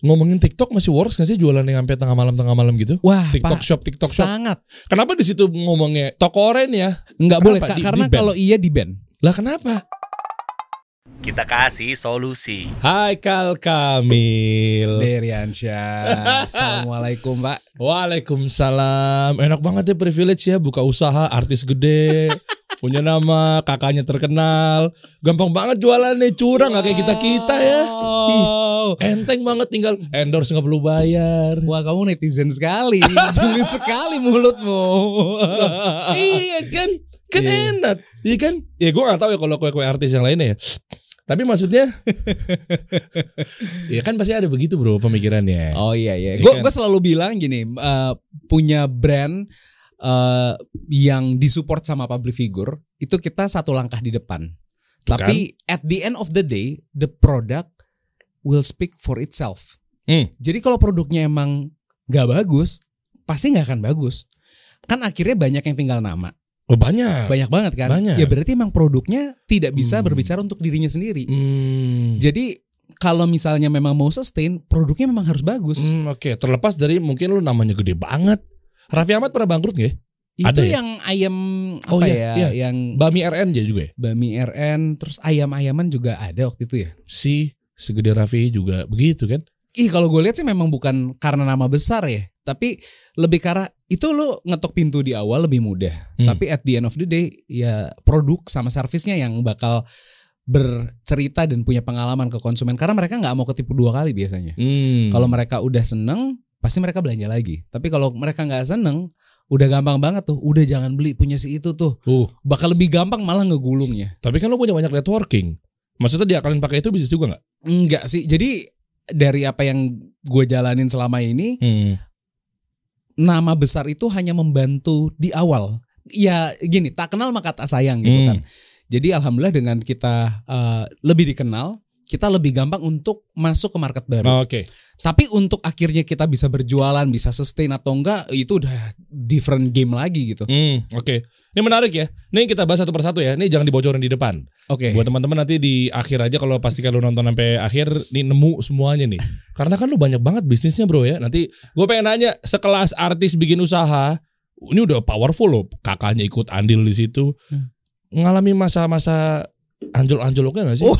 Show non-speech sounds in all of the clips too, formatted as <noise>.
ngomongin TikTok masih works gak sih jualan yang sampai tengah malam tengah malam gitu? Wah, TikTok Pak, shop, TikTok shop. sangat Kenapa di situ ngomongnya toko oren ya? nggak Kenapa? boleh Kak, Di- karena di-ban? kalau iya di ban. Lah kenapa? Kita kasih solusi. Hai Kal Kamil. Deriansyah. Assalamualaikum Pak. Waalaikumsalam. Enak banget ya privilege ya buka usaha artis gede. <laughs> punya nama, kakaknya terkenal. Gampang banget jualannya, curang nggak kayak kita-kita ya. Ih, Enteng banget tinggal endorse nggak perlu bayar. Wah kamu netizen sekali, <laughs> julid sekali mulutmu. iya kan? Kan Iya. enak. Iya kan? Ya gue gak tahu ya kalau kue-kue artis yang lainnya ya. Tapi maksudnya <laughs> Ya kan pasti ada begitu bro pemikirannya. Oh iya iya. Iya Gue kan? gue selalu bilang gini, eh, punya brand eh, yang disupport sama public figure itu kita satu langkah di depan. Tuh Tapi at the end of the day, the product will speak for itself. Hmm. Jadi kalau produknya emang nggak bagus, pasti nggak akan bagus. Kan akhirnya banyak yang tinggal nama, Oh banyak. banyak banget kan. Banyak. Ya berarti emang produknya tidak bisa Hmm. berbicara untuk dirinya sendiri. Hmm. Jadi kalau misalnya memang mau sustain, produknya memang harus bagus. Hmm, Oke, terlepas dari mungkin lu namanya gede banget. Raffi Ahmad pernah bangkrut gak ya? Itu Ada ya? yang ayam apa Oh, iya, ya? iya. Yang Bami RN juga ya? Bami RN, terus ayam-ayaman juga ada waktu itu ya. Si segede Raffi juga begitu kan? Ih kalau gue lihat sih memang bukan karena nama besar ya, tapi lebih karena itu lo ngetok pintu di awal lebih mudah. Hmm. Tapi at the end of the day ya produk sama servisnya yang bakal bercerita dan punya pengalaman ke konsumen karena mereka nggak mau ketipu dua kali biasanya. Hmm. Kalau mereka udah seneng pasti mereka belanja lagi. Tapi kalau mereka nggak seneng udah gampang banget tuh, udah jangan beli punya si itu tuh. Uh, Bakal lebih gampang malah ngegulungnya. tapi kan lu punya banyak networking. Maksudnya diakalin pakai itu bisnis juga nggak? Enggak sih. Jadi dari apa yang gue jalanin selama ini Hmm. nama besar itu hanya membantu di awal. Ya gini, tak kenal maka tak sayang gitu Hmm. kan. Jadi alhamdulillah dengan kita eh, lebih dikenal, kita lebih gampang untuk masuk ke market baru. Oh, Oke. Tapi untuk akhirnya kita bisa berjualan, bisa sustain atau enggak, itu udah different game lagi gitu. Hmm, Oke. Ini menarik ya. Nih kita bahas satu persatu ya. Ini jangan dibocorin di depan. Oke. Buat teman-teman nanti di akhir aja kalau pastikan lu nonton sampai akhir nih nemu semuanya nih. Karena kan lu banyak banget bisnisnya bro ya. Nanti gue pengen nanya sekelas artis bikin usaha, ini udah powerful loh. Kakaknya ikut andil di situ. Hmm. Ngalami masa-masa anjlok-anjloknya gak sih?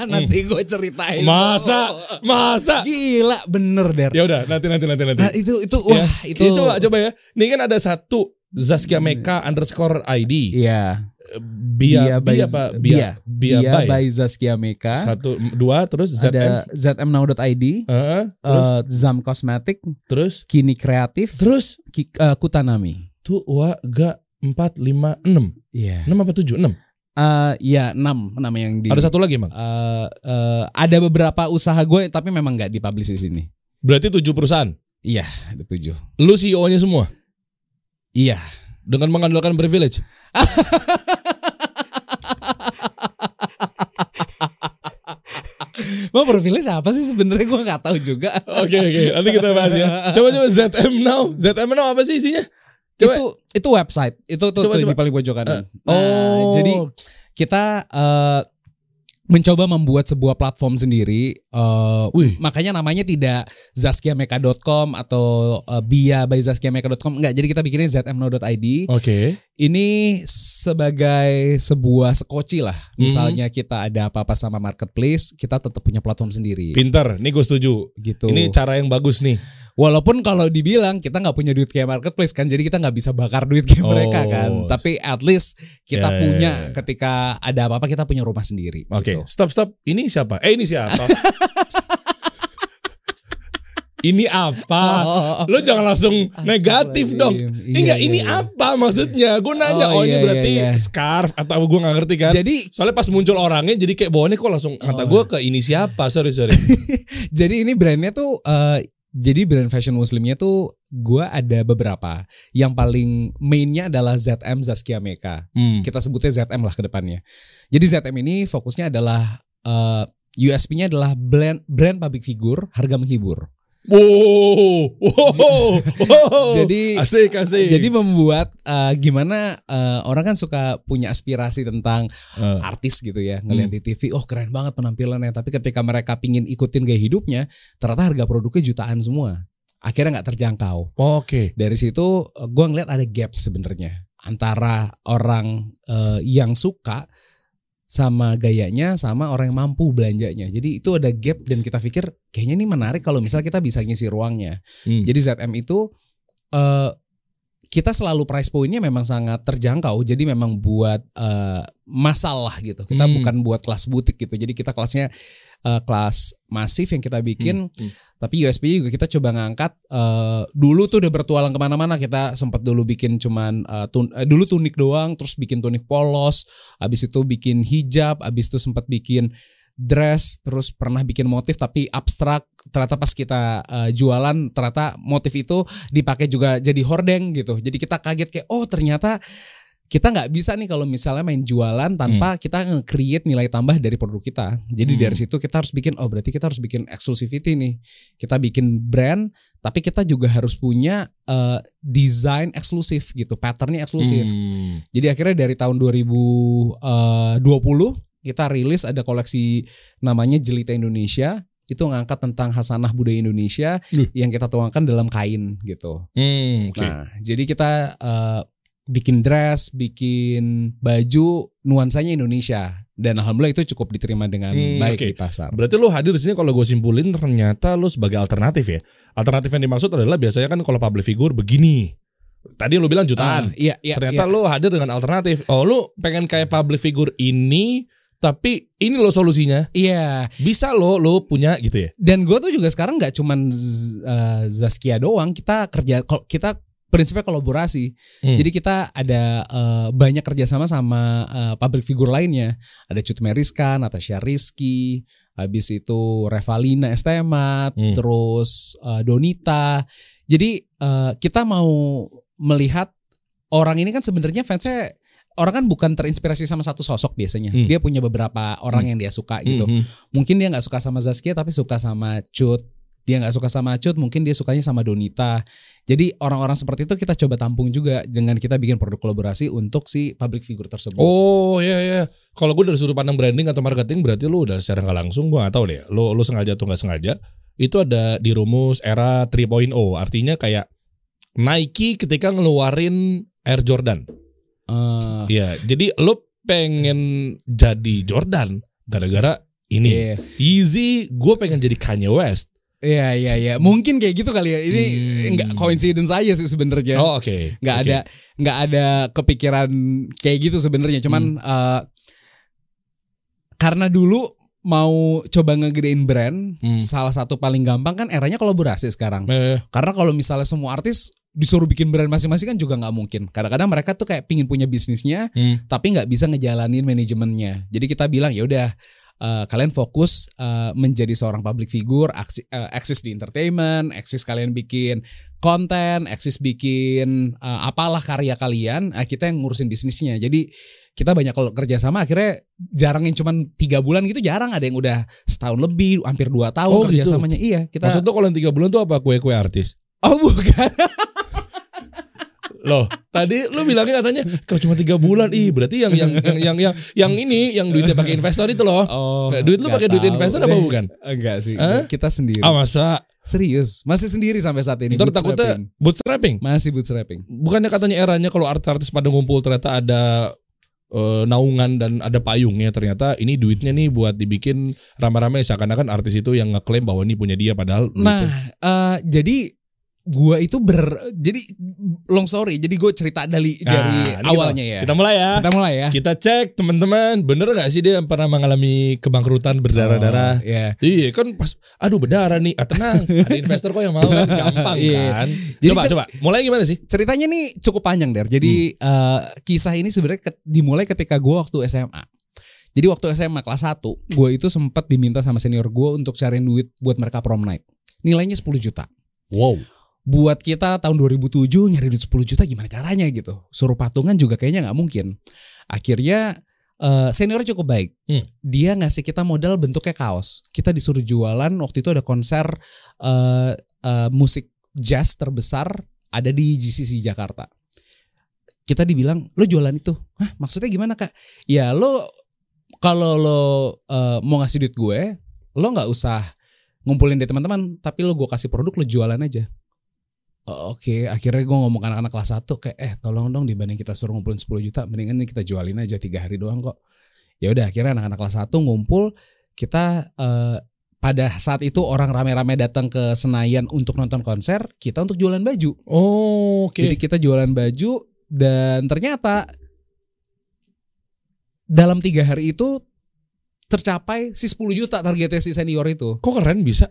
<laughs> Oh, Nanti gue ceritain. Masa? Masa? Gila, bener der. Ya udah nanti nanti nanti nanti. Nah itu itu Ya. wah itu. Ini coba coba ya. Ini kan ada satu Zaskia Meka underscore ID. Iya. Bia, by Bia apa? Bia, Bia, Bia by. by Zaskia Meka. Satu, dua, terus ZM. Ada zmnow.id, Heeh, terus, eh, Zam Cosmetic, terus, Kini Kreatif, terus, Ki- eh, Kutanami. tuh, wa, ga, empat, lima, enam, Iya. enam apa tujuh, enam. Eh, ya 6 nama yang di. Ada satu lagi emang. Eh, eh, ada beberapa usaha gue tapi memang nggak dipublish di sini. Berarti tujuh perusahaan. Iya, ada tujuh. Lu CEO-nya semua Iya. dengan mengandalkan privilege. <laughs> Mau profilnya siapa sih sebenarnya gue nggak tahu juga. Oke oke, nanti kita bahas ya. <laughs> Coba coba ZM Now, ZM Now apa sih isinya? Coba. Itu itu website. Itu tuh, Coba, tuh coba. di paling pojokan. Eh, Nah, oh. jadi kita eh, mencoba membuat sebuah platform sendiri. eh, Wih. makanya namanya tidak zaskiameka.com atau eh, Bia by zaskiameka.com enggak. Jadi kita bikinnya zmno.id. Oke. Ini sebagai sebuah sekoci lah. Hmm. Misalnya kita ada apa-apa sama marketplace, kita tetap punya platform sendiri. Pinter, nih gue setuju. gitu. Ini cara yang bagus nih. Walaupun kalau dibilang kita nggak punya duit kayak marketplace kan, jadi kita nggak bisa bakar duit kayak Oh. mereka kan. Tapi at least kita ya, punya ya, ya. ketika ada apa-apa kita punya rumah sendiri. Oke, gitu. stop stop. Ini siapa? Eh ini siapa? <laughs> ini apa? Oh, Lo jangan langsung negatif dong. Astagfirullahaladzim. Ini Iya, enggak, iya, ini iya. apa maksudnya? Gue nanya, Oh, oh, ini iya, berarti iya, iya. scarf atau gue nggak ngerti kan? Jadi Soalnya pas muncul orangnya jadi kayak bawaannya kok langsung kata Oh. gue ke ini siapa? Sorry sorry. <laughs> jadi ini brandnya tuh eh, jadi brand fashion muslimnya tuh gua ada beberapa. Yang paling mainnya adalah ZM Zaskia Meka. Hmm. Kita sebutnya ZM lah ke depannya. Jadi ZM ini fokusnya adalah eh, USP-nya adalah brand brand public figure, harga menghibur. Wow, wow, wow. Jadi- asik asik. Jadi membuat eh, gimana eh, orang kan suka punya aspirasi tentang Eh, artis gitu ya ngeliat di TV oh keren banget penampilannya tapi ketika mereka pingin ikutin gaya hidupnya ternyata harga produknya jutaan semua akhirnya nggak terjangkau Oke. dari situ gue ngeliat ada gap sebenarnya antara orang eh, yang suka sama gayanya sama orang yang mampu belanjanya jadi itu ada gap dan kita pikir kayaknya ini menarik kalau misal kita bisa ngisi ruangnya Hmm. jadi ZM itu eh kita selalu price pointnya memang sangat terjangkau. Jadi memang buat eh, masalah gitu. Kita Hmm. bukan buat kelas butik gitu. Jadi kita kelasnya eh, kelas masif yang kita bikin. Hmm. Tapi USP juga kita coba ngangkat. eh, dulu tuh udah bertualang ke mana-mana. Kita sempat dulu bikin cuman eh, tun- eh, dulu tunik doang. Terus bikin tunik polos. Habis itu bikin hijab. Habis itu sempat bikin dress terus pernah bikin motif tapi abstrak ternyata pas kita eh, jualan ternyata motif itu dipakai juga jadi hordeng gitu jadi kita kaget kayak oh ternyata kita nggak bisa nih kalau misalnya main jualan tanpa kita nge-create nilai tambah dari produk kita jadi Hmm. dari situ kita harus bikin oh berarti kita harus bikin exclusivity nih kita bikin brand tapi kita juga harus punya eh, desain eksklusif gitu patternnya eksklusif Hmm. jadi akhirnya dari tahun 2020 kita rilis ada koleksi namanya Jelita Indonesia itu ngangkat tentang hasanah budaya Indonesia Duh. yang kita tuangkan dalam kain gitu. Hmm, oke. Nah, jadi kita eh, bikin dress, bikin baju nuansanya Indonesia dan alhamdulillah itu cukup diterima dengan Hmm, baik oke. di pasar. Berarti lu hadir di sini kalau gue simpulin ternyata lu sebagai alternatif ya. Alternatif yang dimaksud adalah biasanya kan kalau public figure begini. Tadi lu bilang jutaan. Ah, iya, iya, ternyata iya. lu hadir dengan alternatif. Oh, lu pengen kayak public figure ini tapi ini lo solusinya. Iya, Bisa lo lo punya gitu ya. dan gue tuh juga sekarang nggak cuman Z- eh, Zaskia doang, kita kerja kol- kita prinsipnya kolaborasi. Hmm. Jadi kita ada eh, banyak kerjasama sama eh, public figure lainnya. Ada Cut Meriska, Natasha Rizky, habis itu Revalina Estemat, Hmm. terus eh, Donita. Jadi eh, kita mau melihat orang ini kan sebenarnya fansnya orang kan bukan terinspirasi sama satu sosok biasanya. Hmm. Dia punya beberapa orang yang dia suka gitu. Hmm, hmm. Mungkin dia nggak suka sama Zaskia tapi suka sama Cut. Dia nggak suka sama Cut, mungkin dia sukanya sama Donita. Jadi orang-orang seperti itu kita coba tampung juga dengan kita bikin produk kolaborasi untuk si public figure tersebut. Oh iya iya. Kalau gue dari sudut pandang branding atau marketing berarti lu udah secara nggak langsung gue nggak tahu deh. Lu lu sengaja atau nggak sengaja itu ada di rumus era 3.0. Artinya kayak Nike ketika ngeluarin Air Jordan. Eh, Iya. Jadi lu pengen jadi Jordan gara-gara ini. Iya, Easy, gue pengen jadi Kanye West. Iya, iya, iya. Mungkin kayak gitu kali ya. Ini Hmm. nggak coincidence aja sih sebenarnya. Oh oke. nggak Oke. ada nggak ada kepikiran kayak gitu sebenarnya. Cuman eh, karena dulu mau coba ngegedein brand, Hmm. salah satu paling gampang kan eranya kolaborasi sekarang. Eh, Karena kalau misalnya semua artis disuruh bikin brand masing-masing kan juga nggak mungkin. Kadang-kadang mereka tuh kayak pingin punya bisnisnya, hmm. tapi nggak bisa ngejalanin manajemennya. Jadi kita bilang ya udah eh, kalian fokus eh, menjadi seorang public figure, aksi, eh, eksis di entertainment, eksis kalian bikin konten, eksis bikin eh, apalah karya kalian, eh, kita yang ngurusin bisnisnya. Jadi kita banyak kalau kerja sama akhirnya jarang yang cuman tiga bulan gitu jarang ada yang udah setahun lebih hampir dua tahun Oh, gitu? kerjasamanya iya kita Maksud tuh kalau yang tiga bulan tuh apa kue-kue artis? oh bukan <laughs> Loh, tadi lu bilangnya katanya kalau cuma tiga bulan, ih berarti yang yang yang yang yang, yang ini yang duitnya pakai investor itu loh. Oh, Nah, duit lu pakai duit investor apa bukan? Enggak sih. Hah? Kita sendiri. Ah masa? Serius, masih sendiri sampai saat ini. Ntar takutnya bootstrapping. masih bootstrapping. Bukannya katanya eranya kalau artis-artis pada ngumpul ternyata ada eh, naungan dan ada payungnya ternyata ini duitnya nih buat dibikin rame-rame seakan-akan artis itu yang ngeklaim bahwa ini punya dia padahal Nah, eh, jadi gua itu ber jadi long story. Jadi gue cerita dari Nah, dari awalnya kita, ya. Kita mulai ya. Kita mulai ya. Kita cek teman-teman, bener gak sih dia pernah mengalami kebangkrutan berdarah-darah? Oh, ya. Iya kan pas aduh berdarah nih. Ah tenang, ada investor kok yang mau kan gampang Iya. kan. Jadi coba coba. Mulai gimana sih? Ceritanya nih cukup panjang der. Jadi eh, kisah ini sebenarnya ke- dimulai ketika gue waktu SMA. Jadi waktu SMA kelas 1, gue itu sempat diminta sama senior gue untuk cariin duit buat mereka prom night. Nilainya 10 juta. Wow. Buat kita tahun 2007 nyari duit 10 juta gimana caranya gitu. Suruh patungan juga kayaknya nggak mungkin. Akhirnya eh, senior cukup baik. Hmm. Dia ngasih kita modal bentuknya kaos. Kita disuruh jualan waktu itu ada konser eh, eh, musik jazz terbesar ada di GCC Jakarta. Kita dibilang lo jualan itu, hah maksudnya gimana kak? Ya lo kalau lo eh, mau ngasih duit gue, lo nggak usah ngumpulin dari teman-teman, tapi lo gue kasih produk lo jualan aja. Oh, Oke, akhirnya gue ngomong ke anak-anak kelas 1 kayak eh tolong dong dibanding kita suruh ngumpulin 10 juta, mendingan ini kita jualin aja tiga hari doang kok. Ya udah, akhirnya anak-anak kelas 1 ngumpul, kita eh, pada saat itu orang rame-rame datang ke Senayan untuk nonton konser, kita untuk jualan baju. Oh, oke. Jadi kita jualan baju dan ternyata dalam tiga hari itu tercapai si 10 juta targetnya si senior itu. Kok keren bisa?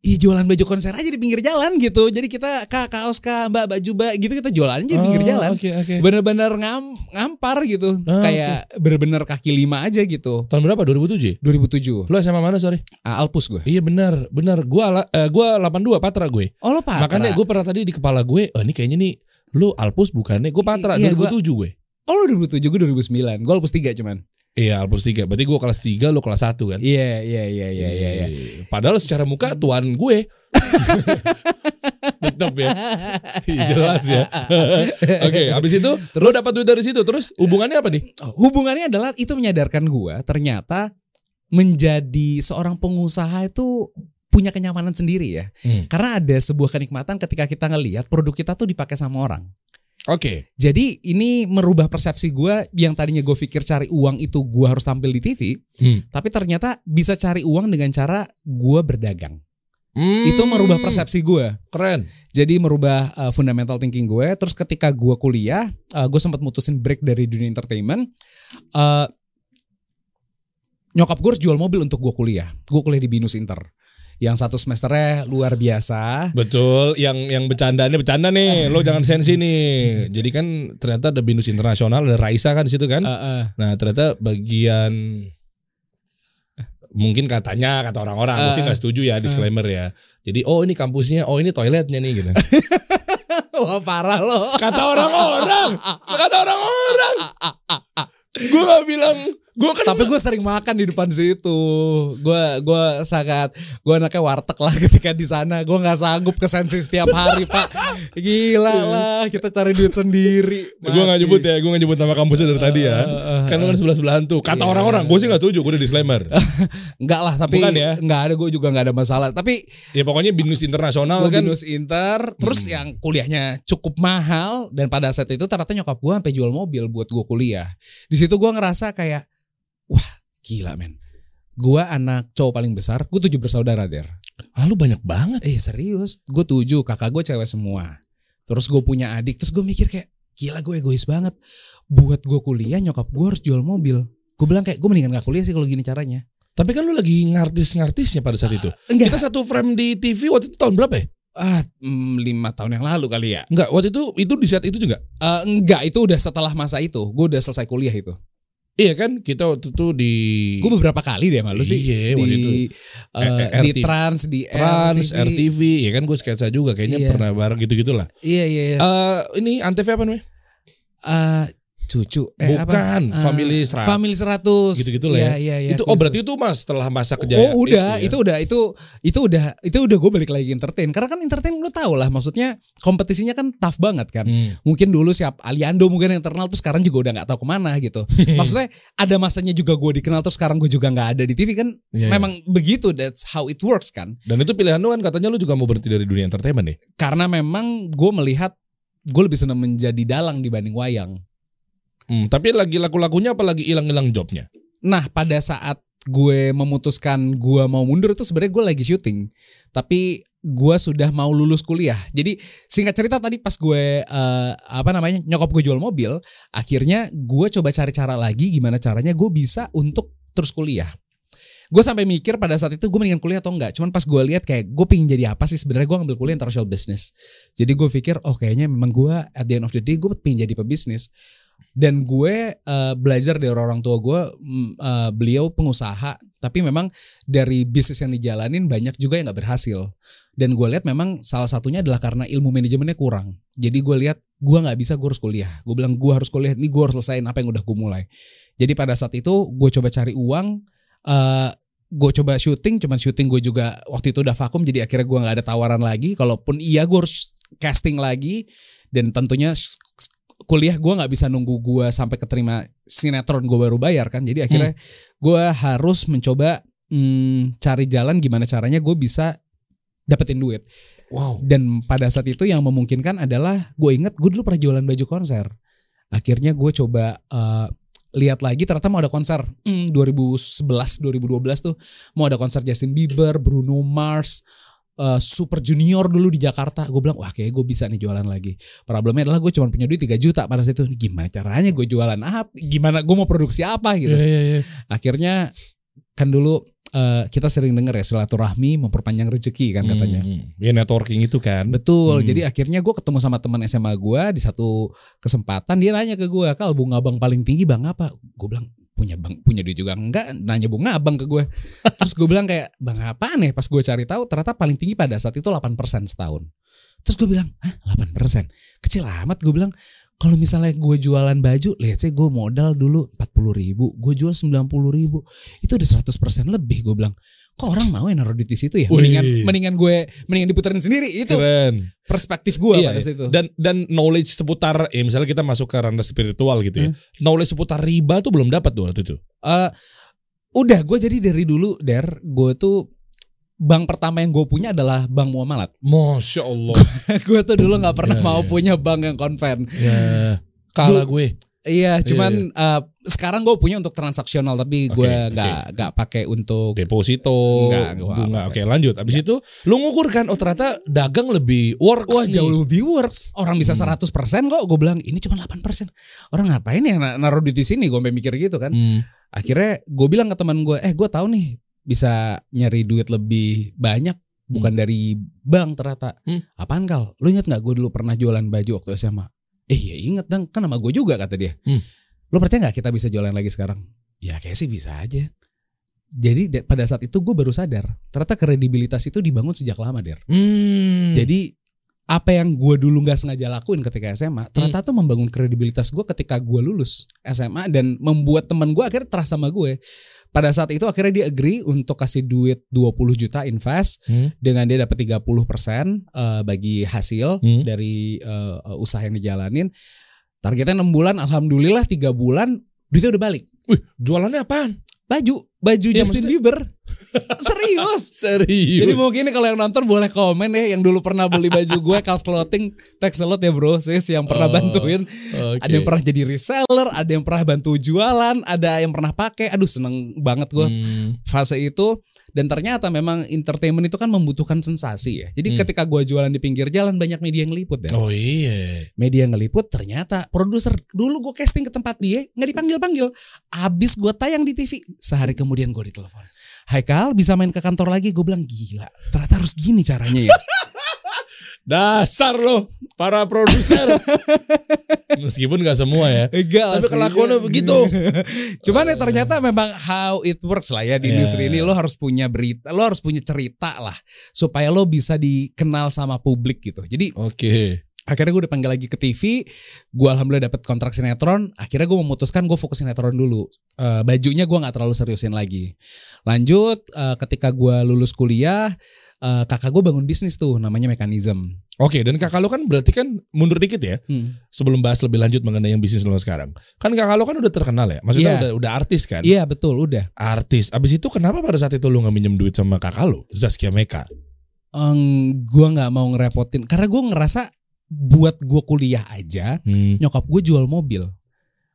Iya jualan baju konser aja di pinggir jalan gitu. Jadi kita kak kaos kak mbak baju mbak gitu kita jualan aja di pinggir Oh, jalan. Oke, oke. Bener-bener ngam, ngampar gitu. Ah, Kayak bener-bener kaki lima aja gitu. Tahun berapa? 2007? 2007. Lu SMA mana, sorry? Ah, Alpus gue. Iya benar, benar. Gua ala- eh, gua 82 Patra gue. Oh lo Patra. Makanya gue pernah tadi di kepala gue, oh ini kayaknya nih lu Alpus bukannya? Gue Patra Iya, 2007 gue. Oh lo 2007 gue 2009. Gue Alpus 3 cuman. Iya, Alpus 3. Berarti gue kelas 3, lu kelas 1 kan? Iya iya iya iya iya. iya. Padahal secara muka tuan gue. <laughs> Tetep ya. Iya, Jelas ya. <laughs> Oke, habis itu Terus- dapat duit dari situ. Terus hubungannya apa nih? Oh, hubungannya adalah itu menyadarkan gua ternyata menjadi seorang pengusaha itu punya kenyamanan sendiri ya. Hmm. Karena ada sebuah kenikmatan ketika kita ngelihat produk kita tuh dipakai sama orang. Oke. Jadi ini merubah persepsi gua yang tadinya gue pikir cari uang itu gua harus tampil di TV, Hmm. tapi ternyata bisa cari uang dengan cara gua berdagang. Hmm, Itu merubah persepsi gua. Keren. Jadi merubah uh, fundamental thinking gue. Terus ketika gue kuliah, uh, gue sempat mutusin break dari dunia entertainment. Uh, nyokap gue harus jual mobil untuk gue kuliah. Gue kuliah di Binus Inter. Yang satu semesternya luar biasa. Betul, yang yang bercandanya bercanda nih, lo <laughs> jangan sensi nih. Jadi kan ternyata ada binus internasional, ada Raisa kan di situ kan. Uh, uh. Nah ternyata bagian mungkin katanya kata orang-orang, gue sih Uh. nggak setuju ya disclaimer ya. Jadi oh ini kampusnya, oh ini toiletnya nih gitu. <laughs> Wah parah loh. Kata orang-orang, <laughs> kata orang-orang. Gue nggak bilang, gue kan Tapi gue sering makan di depan situ. Gue gua sangat gue anaknya warteg lah <laughs> ketika di sana. Gue nggak sanggup ke sensi setiap hari pak. Gila lah kita cari duit sendiri. gue nggak nyebut ya, gue nggak nyebut nama kampusnya dari tadi ya. Uh, uh, uh, Kan lu kan sebelah sebelahan tuh. Kata Iya. orang-orang, gue sih nggak setuju, gue udah disclaimer. <laughs> Enggak lah tapi Bukan ya? enggak ada gue juga enggak ada masalah. Tapi Ya pokoknya binus internasional gue kan. binus inter terus Hmm. yang kuliahnya cukup mahal dan pada saat itu ternyata nyokap gue sampai jual mobil buat gue kuliah. Di situ gue ngerasa kayak wah gila men. Gue anak cowok paling besar, gue tujuh bersaudara der. Ah lu banyak banget. Eh serius, gue tujuh, kakak gue cewek semua. Terus gue punya adik, terus gue mikir kayak gila gue egois banget. Buat gue kuliah nyokap gue harus jual mobil. Gue bilang kayak gue mendingan gak kuliah sih kalau gini caranya. Tapi kan lu lagi ngartis-ngartisnya pada saat itu. Enggak, Kita satu frame di TV waktu itu tahun berapa ya? ah, mm, lima tahun yang lalu kali ya. Enggak, waktu itu itu di saat itu juga. Eh, enggak, itu udah setelah masa itu. Gue udah selesai kuliah itu. Iya kan, kita waktu itu di Gue beberapa kali deh malu sih. Iya, waktu itu. di, eh, Eh, di RTV. Trans, di Trans, RTV. RTV, ya kan gue sketsa juga kayaknya Iya. pernah bareng gitu-gitulah. Iya, iya, iya. Eh ini Antv apa namanya? Eh, cucu. Eh, apa? Bukan, Eh, Family 100. Family 100. Gitu-gitu lah ya. iya, iya. itu oh berarti itu Mas setelah masa kejayaan Oh udah ya? itu, udah itu itu udah itu udah gue balik lagi entertain karena kan entertain lu tau lah maksudnya kompetisinya kan tough banget kan Hmm. mungkin dulu siap Aliando mungkin yang terkenal terus sekarang juga udah nggak tahu ke mana gitu <laughs> maksudnya ada masanya juga gue dikenal terus sekarang gue juga nggak ada di TV kan iya. memang begitu that's how it works kan Dan itu pilihan lu kan katanya lu juga mau berhenti dari dunia entertainment nih. karena memang gue melihat gue lebih senang menjadi dalang dibanding wayang Hmm, tapi lagi laku-lakunya apalagi hilang-hilang jobnya. Nah pada saat gue memutuskan gue mau mundur itu sebenarnya gue lagi syuting, tapi gue sudah mau lulus kuliah. Jadi singkat cerita tadi pas gue eh, apa namanya nyokap gue jual mobil, akhirnya gue coba cari cara lagi gimana caranya gue bisa untuk terus kuliah. Gue sampai mikir pada saat itu gue mendingan kuliah atau enggak. Cuman pas gue lihat kayak gue pingin jadi apa sih sebenarnya gue ngambil kuliah international business. Jadi gue pikir oh kayaknya memang gue at the end of the day gue pingin jadi pebisnis dan gue eh, belajar dari orang tua gue eh, beliau pengusaha. Tapi memang dari bisnis yang dijalanin banyak juga yang nggak berhasil. Dan gue lihat memang salah satunya adalah karena ilmu manajemennya kurang. Jadi gue lihat gue nggak bisa gue harus kuliah. Gue bilang gue harus kuliah. Ini gue harus selesaiin apa yang udah gue mulai. Jadi pada saat itu gue coba cari uang eh, gue coba syuting cuman syuting gue juga waktu itu udah vakum jadi akhirnya gue nggak ada tawaran lagi. Kalaupun iya gue harus casting lagi. Dan tentunya kuliah gue nggak bisa nunggu gue sampai keterima sinetron gue baru bayar kan jadi akhirnya gue harus mencoba hmm, cari jalan gimana caranya gue bisa dapetin duit Wow. dan pada saat itu yang memungkinkan adalah gue inget gue dulu pernah jualan baju konser. Akhirnya gue coba eh, lihat lagi ternyata mau ada konser hmm, 2011 2012 tuh mau ada konser Justin Bieber, Bruno Mars, eh, Super Junior dulu di Jakarta. Gue bilang wah kayaknya gue bisa nih jualan lagi. Problemnya adalah gue cuma punya duit 3 juta pada saat itu. Gimana caranya gue jualan apa? Gimana gue mau produksi apa gitu Iya, iya, iya. akhirnya kan dulu eh, kita sering dengar ya silaturahmi memperpanjang rezeki kan katanya. Hmm, Ya networking itu kan. Betul. Hmm. Jadi akhirnya gue ketemu sama teman SMA gue di satu kesempatan dia nanya ke gue, "Kal, bunga bang paling tinggi bang apa?" Gue bilang punya bang punya duit juga enggak nanya bunga abang ke gue <laughs> terus gue bilang kayak bang apa nih pas gue cari tahu ternyata paling tinggi pada saat itu 8% setahun terus gue bilang hah 8% kecil amat gue bilang kalau misalnya gue jualan baju lihat sih gue modal dulu 40 ribu gue jual 90 ribu itu udah 100% lebih gue bilang kok orang mau yang naruh duit di situ ya Wih. mendingan mendingan gue mendingan diputerin sendiri itu Keren. perspektif gue Iya, pada iya. situ Dan dan knowledge seputar ya misalnya kita masuk ke ranah spiritual gitu ya. Hmm. Knowledge seputar riba tuh belum dapat tuh waktu itu. Eh, udah gue jadi dari dulu der gue tuh bank pertama yang gue punya adalah bank muamalat Masya Allah. <laughs> gue tuh dulu nggak pernah Iya, mau iya. punya bank yang konven ya. Kalah gue. iya cuman eh, sekarang gue punya untuk transaksional tapi gue oke. nggak nggak pakai untuk Deposito, Enggak, gua bunga. Oke, lanjut. Abis itu lu ngukur kan oh ternyata dagang lebih works Wah nih. jauh lebih works Orang bisa Hmm. 100% kok Gue bilang ini cuma 8% Orang ngapain ya na- naruh duit di sini Gue mikir gitu kan Hmm. Akhirnya gue bilang ke teman gue Eh gue tahu nih Bisa nyari duit lebih banyak Bukan dari bank ternyata Hmm. Apaan kal? Lu inget gak gue dulu pernah jualan baju waktu SMA? Eh iya inget dong Kan nama gue juga kata dia Hmm. Lu percaya gak kita bisa jualan lagi sekarang? Ya kayak sih bisa aja jadi da- pada saat itu gue baru sadar ternyata kredibilitas itu dibangun sejak lama der. Hmm. Jadi apa yang gue dulu nggak sengaja lakuin ketika SMA, ternyata tuh membangun kredibilitas gue ketika gue lulus SMA dan membuat teman gue akhirnya trust sama gue. Pada saat itu akhirnya dia agree untuk kasih duit 20 juta invest Hmm. dengan dia dapat 30% eh, bagi hasil Hmm. dari eh, usaha yang dijalanin. Targetnya 6 bulan, alhamdulillah 3 bulan duitnya udah balik. Wih, jualannya apaan? Baju, baju Ya, Justin Bieber. Serius. <laughs> Serius. Jadi mungkin kalau yang nonton boleh komen ya yang dulu pernah beli baju gue Kals Clothing thanks a lot ya bro Sis yang pernah Oh, bantuin Oke. ada yang pernah jadi reseller ada yang pernah bantu jualan ada yang pernah pakai aduh seneng banget gue Hmm. fase itu dan ternyata memang entertainment itu kan membutuhkan sensasi ya jadi Hmm. ketika gue jualan di pinggir jalan banyak media yang ngeliput ya Oh iya. media ngeliput ternyata produser dulu gue casting ke tempat dia nggak dipanggil panggil abis gue tayang di TV sehari kemudian gue ditelepon Hai Kal bisa main ke kantor lagi gue bilang gila ternyata harus gini caranya ya <laughs> Dasar lo para produser. <laughs> Meskipun gak semua ya. Enggak Tapi kelakuannya begitu. <laughs> Cuman ya ternyata memang how it works lah ya di Iya. industri ini lo harus punya berita, lo harus punya cerita lah supaya lo bisa dikenal sama publik gitu. Jadi Oke. akhirnya gue dipanggil lagi ke TV, gue alhamdulillah dapat kontrak sinetron. Akhirnya gue memutuskan gue fokus sinetron dulu. Eh, bajunya gue nggak terlalu seriusin lagi. Lanjut eh, ketika gue lulus kuliah, eh, kakak gue bangun bisnis tuh namanya Mekanism. Oke, dan kakak lo kan berarti kan mundur dikit ya. Hmm. Sebelum bahas lebih lanjut mengenai yang bisnis lo sekarang. Kan kakak lo kan udah terkenal ya. Maksudnya Iya. udah udah artis kan? Iya betul, udah. Artis. Abis itu kenapa pada saat itu lo nggak minjem duit sama kakak lo? Zaskia Meka. Eng, gue nggak mau ngerepotin karena gue ngerasa buat gue kuliah aja Hmm. nyokap gue jual mobil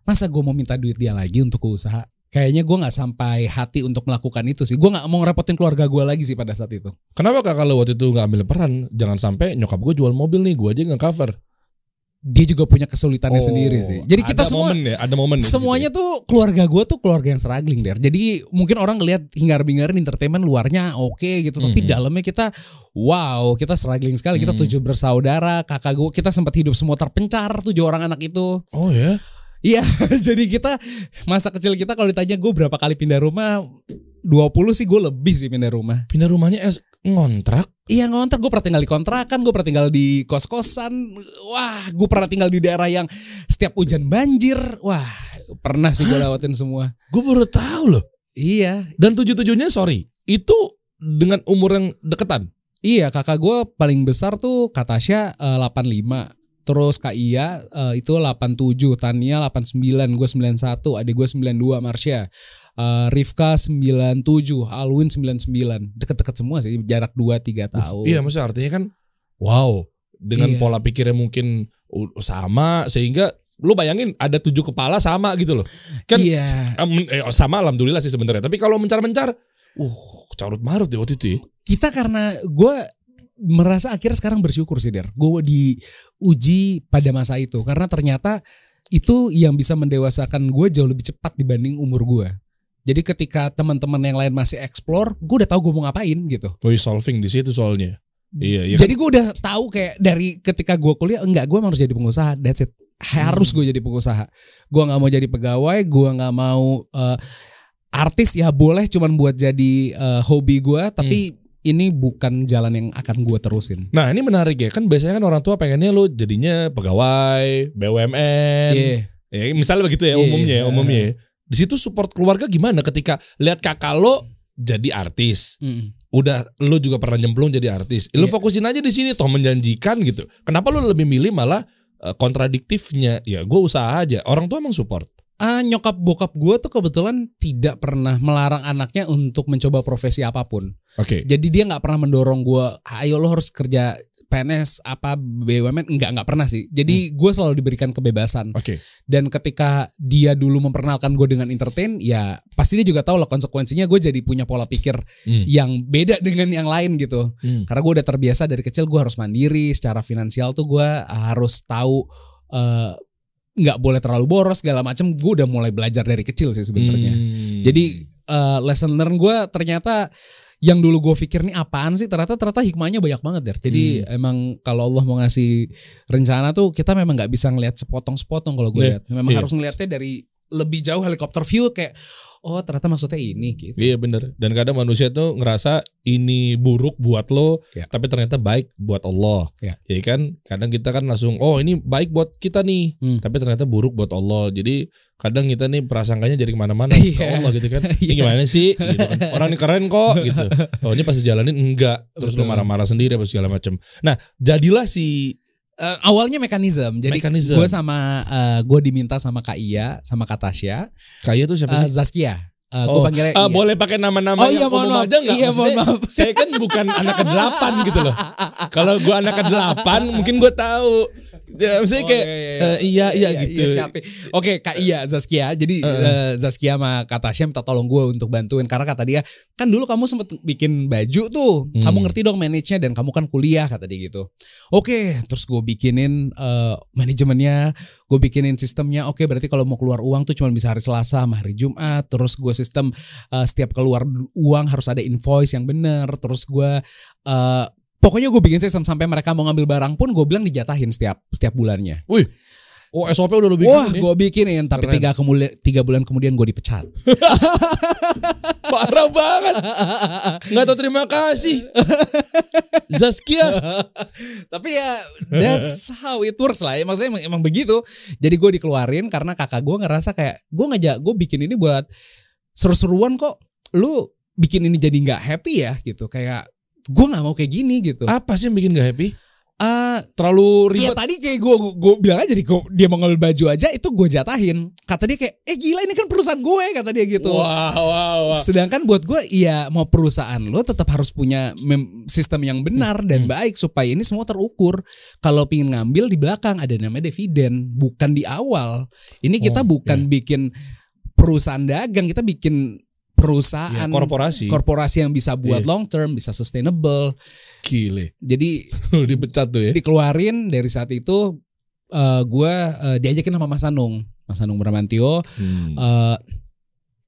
masa gue mau minta duit dia lagi untuk usaha kayaknya gue nggak sampai hati untuk melakukan itu sih gue nggak mau ngerepotin keluarga gue lagi sih pada saat itu Kenapa kakak lo waktu itu nggak ambil peran? Jangan sampai nyokap gue jual mobil nih, gue aja nggak cover. dia juga punya kesulitannya Oh, sendiri sih jadi kita ada semua momen ya, ada momen. situ semuanya tuh keluarga gue tuh keluarga yang struggling der jadi mungkin orang ngelihat hingar bingarin entertainment luarnya oke gitu tapi Mhm. dalamnya kita wow kita struggling sekali kita Mhm. tujuh bersaudara kakak gue kita sempat hidup semua terpencar tujuh orang anak itu ya. Oh ya. Iya, <laughs> jadi kita masa kecil kita kalau ditanya gue berapa kali pindah rumah 20 sih gue lebih sih pindah rumah. Pindah rumahnya es ngontrak. Iya ngontrak, gue pernah tinggal di kontrakan, gue pernah tinggal di kos-kosan. Wah, gue pernah tinggal di daerah yang setiap hujan banjir. Wah, pernah sih gue lewatin semua. Gue baru tahu loh. Iya, Dan tujuh tujuhnya sorry, itu dengan umur yang deketan. iya kakak gue paling besar tuh Katasha eh, 85. Terus Kak Iya eh, itu 87, Tania 89, gue 91, adik gue 92, Marsha. Eh, Rifka 97, Alwin 99. Deket-deket semua sih, jarak 2 3 tahun. Iya, maksudnya artinya kan wow, dengan Iya. pola pikirnya mungkin uh, sama sehingga lu bayangin ada tujuh kepala sama gitu loh. Kan Iya. eh, sama alhamdulillah sih sebenarnya. Tapi kalau mencar-mencar, uh, carut marut ya waktu itu. ya. kita karena gue merasa akhirnya sekarang bersyukur sih Der. Gue diuji pada masa itu karena ternyata itu yang bisa mendewasakan gue jauh lebih cepat dibanding umur gue. Jadi ketika teman-teman yang lain masih explore, gue udah tahu gue mau ngapain gitu. Boy solving di situ soalnya. Iya, iya. kan? Jadi gue udah tahu kayak dari ketika gue kuliah enggak gue harus jadi pengusaha. That's it. Harus Hmm. gue jadi pengusaha. Gue nggak mau jadi pegawai. Gue nggak mau eh, artis ya boleh cuman buat jadi eh, hobi gue. Tapi Hmm. Ini bukan jalan yang akan gue terusin. Nah ini menarik ya kan biasanya kan orang tua pengennya lu jadinya pegawai BUMN Iya. ya misalnya begitu ya Iya, umumnya ya iya. umumnya ya. di situ support keluarga gimana ketika lihat kakak lo jadi artis Mm. udah lu juga pernah nyemplung jadi artis lu Iya. fokusin aja di sini toh menjanjikan gitu kenapa lu lebih milih malah eh, kontradiktifnya ya gue usaha aja orang tua emang support Ah, nyokap bokap gue tuh kebetulan tidak pernah melarang anaknya untuk mencoba profesi apa pun. oke Jadi dia nggak pernah mendorong gue, ayo lo harus kerja PNS apa BUMN enggak nggak pernah sih. Jadi gue selalu diberikan kebebasan. oke Dan ketika dia dulu memperkenalkan gue dengan entertain, ya pasti dia juga tahu lah konsekuensinya gue jadi punya pola pikir Hmm. yang beda dengan yang lain gitu. Hmm. Karena gue udah terbiasa dari kecil gue harus mandiri, secara finansial tuh gue harus tahu eh, nggak boleh terlalu boros segala macam. Gue udah mulai belajar dari kecil sih sebenarnya. Hmm. Jadi eh, lesson learn gue ternyata yang dulu gue pikir nih apaan sih ternyata ternyata hikmahnya banyak banget der. Jadi Hmm. emang kalau Allah mau ngasih rencana tuh kita memang nggak bisa ngelihat sepotong-sepotong kalau gue Iya, lihat. Memang iya. harus ngelihatnya dari lebih jauh helikopter view kayak oh ternyata maksudnya ini gitu. Iya bener Dan kadang manusia tuh ngerasa ini buruk buat lo Ya. Tapi ternyata baik buat Allah Ya. Ya kan Kadang kita kan langsung Oh ini baik buat kita nih Hmm. Tapi ternyata buruk buat Allah Jadi kadang kita nih prasangkanya jadi ke mana-mana <laughs> ke Iya. Allah gitu kan <laughs> Ini Iya. gimana sih gitu kan. Orang ini keren kok gitu <laughs> Oh ini pas dijalanin enggak Terus lo Betul. marah-marah sendiri apa segala macam Nah jadilah si Eh, awalnya mekanisme. Jadi Mekanisme. gue sama gue diminta sama Kak Iya sama Kak Tasya, Kaya tuh siapa eh, sih? Zaskia. Eh, gue Oh, panggilnya Iya. boleh pakai nama-nama Oh yang iya mohon maaf. aja nggak? Iya mohon maaf. Saya kan bukan anak ke-8 gitu loh. Kalau gua anak ke-8 mungkin gue tahu. Ya, maksudnya Oh, kayak eh, iya iya gitu. siapa? Oke, Kak Iya Zaskia. Jadi Heeh. eh, Zaskia sama Kak Tasya minta tolong gue untuk bantuin karena kata dia, kan dulu kamu sempet bikin baju tuh. Hmm. Kamu ngerti dong manage-nya dan kamu kan kuliah kata dia gitu. Oke, terus gue bikinin eh, manajemennya, gue bikinin sistemnya. Oke, berarti kalau mau keluar uang tuh cuma bisa hari Selasa sama hari Jumat. Terus gue sistem eh, setiap keluar uang harus ada invoice yang bener. Terus gue eh, Pokoknya gue bikin sistem sampai mereka mau ngambil barang pun gue bilang dijatahin setiap setiap bulannya. Oh SOP udah lu bikin Wah, gue bikinin tapi Keren. tiga kemudian tiga bulan kemudian gue dipecat. <laughs> Parah banget. Nggak tahu terima kasih. Zaskia. <laughs> tapi ya that's how it works lah. Ya, Maksudnya emang, emang begitu. Jadi gue dikeluarin karena kakak gue ngerasa kayak gue ngajak gue bikin ini buat seru-seruan kok. Lu bikin ini jadi nggak happy ya gitu. Kayak gue nggak mau kayak gini gitu. Apa sih yang bikin gak happy? Ah, Terlalu Iya ribet. tadi kayak gue gue bilang aja di dia mau ngambil baju aja itu gue jatahin. Kata dia kayak eh gila ini kan perusahaan gue kata dia gitu. Wah, wah, wah. Sedangkan buat gue ya mau perusahaan lo tetap harus punya sistem yang benar dan Hmm. baik supaya ini semua terukur. Kalau pingin ngambil di belakang ada namanya dividen, bukan di awal. Ini kita Oh, bukan bikin perusahaan dagang, kita bikin perusahaan Ya, korporasi. korporasi yang bisa buat Iya. long term, bisa sustainable. Gile. Jadi <laughs> Dipecat tuh ya. dikeluarin dari saat itu eh gue eh, diajakin sama Mas Anung, Mas Anung Bramantio Hmm. eh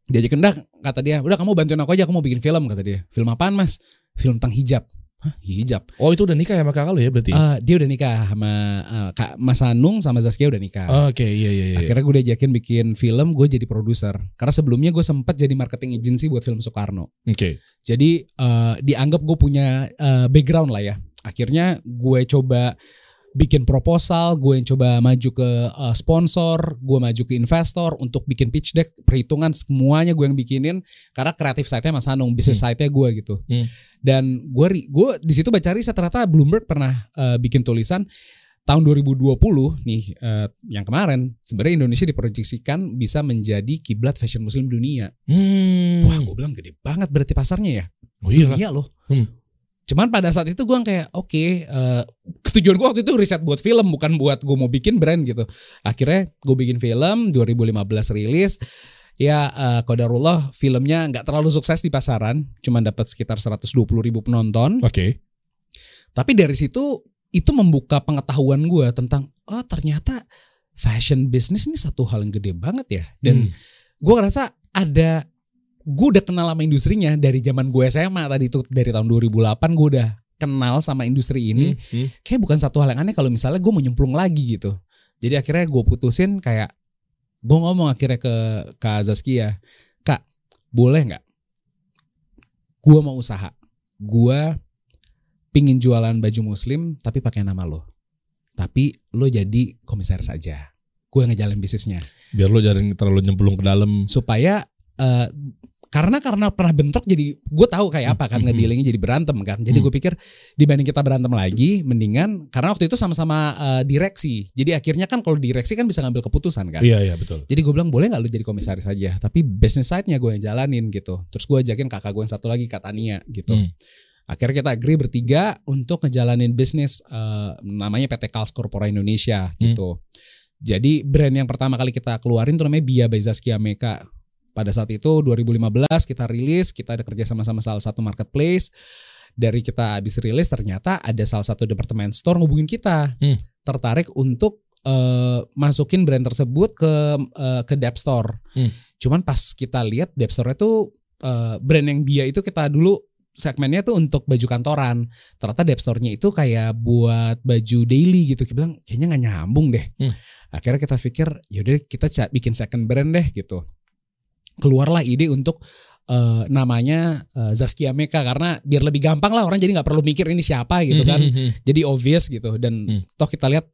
diajakin dah kata dia udah kamu bantuin aku aja aku mau bikin film kata dia film apaan mas film tentang hijab Hah, hijab Oh itu udah nikah ya sama kakak lu ya berarti? Eh, dia udah nikah sama eh, kak Mas Anung sama Zaskia udah nikah Oke, iya iya iya. akhirnya gue diajakin bikin film gue jadi produser karena sebelumnya gue sempat jadi marketing agency buat film Soekarno Oke. jadi eh, dianggap gue punya eh, background lah ya akhirnya gue coba bikin proposal, gue yang coba maju ke uh, sponsor, gue maju ke investor untuk bikin pitch deck, perhitungan semuanya gue yang bikinin karena kreatif side-nya Mas Anung, bisnis side-nya gue gitu. Hmm. Dan gue gue di situ baca riset ternyata Bloomberg pernah uh, bikin tulisan tahun 2020 nih uh, yang kemarin sebenarnya Indonesia diproyeksikan bisa menjadi kiblat fashion muslim dunia. Hmm. Wah, gue bilang gede banget berarti pasarnya ya. oh iya. Dunia loh. Hmm. Cuman pada saat itu gue kayak oke, eh, ketujuan gue waktu itu riset buat film bukan buat gue mau bikin brand gitu. Akhirnya gue bikin film 2015 rilis. Ya eh, kodarullah filmnya nggak terlalu sukses di pasaran, cuman dapat sekitar 120 ribu penonton. Oke. Tapi dari situ itu membuka pengetahuan gue tentang oh ternyata fashion business ini satu hal yang gede banget ya. Dan Hmm. gue ngerasa ada gue udah kenal sama industrinya dari zaman gue SMA tadi itu dari tahun 2008 gue udah kenal sama industri ini. Hmm. kayak bukan satu hal yang aneh kalau misalnya gue mau nyemplung lagi gitu. Jadi akhirnya gue putusin kayak gue ngomong akhirnya ke Kak Zaskia Kak boleh nggak? Gue mau usaha. Gue pingin jualan baju muslim tapi pakai nama lo. Tapi lo jadi komisaris aja. Gue ngejalanin bisnisnya. Biar lo jangan terlalu nyemplung ke dalam. supaya eh, karena karena pernah bentrok jadi gue tahu kayak apa kan Hmm. ngedealingnya jadi berantem kan jadi Hmm. gue pikir dibanding kita berantem lagi mendingan karena waktu itu sama-sama eh, direksi jadi akhirnya kan kalau direksi kan bisa ngambil keputusan kan Iya iya betul. jadi gue bilang boleh nggak lu jadi komisaris aja tapi business side-nya gue yang jalanin gitu terus gue ajakin kakak gue yang satu lagi Kak Tania gitu Hmm. akhirnya kita agree bertiga untuk ngejalanin bisnis eh, namanya PT Kals Corpora Indonesia Hmm. gitu jadi brand yang pertama kali kita keluarin tuh namanya Bia by Zaskia Meka pada saat itu 2015 kita rilis kita ada kerja sama sama salah satu marketplace dari kita habis rilis ternyata ada salah satu department store ngubungin kita Hmm. tertarik untuk eh, masukin brand tersebut ke eh, ke Dep Store. Hmm. Cuman pas kita lihat Dep Store itu eh, brand yang Bia itu kita dulu segmennya tuh untuk baju kantoran. Ternyata Dep Store-nya itu kayak buat baju daily gitu. Kita bilang kayaknya nggak nyambung deh. Hmm. Akhirnya kita pikir yaudah kita bikin second brand deh gitu. Keluarlah ide untuk eh, namanya eh, Zaskia Meka karena biar lebih gampang lah orang jadi nggak perlu mikir ini siapa gitu kan. Hmm. jadi obvious gitu. Dan Hmm. toh kita lihat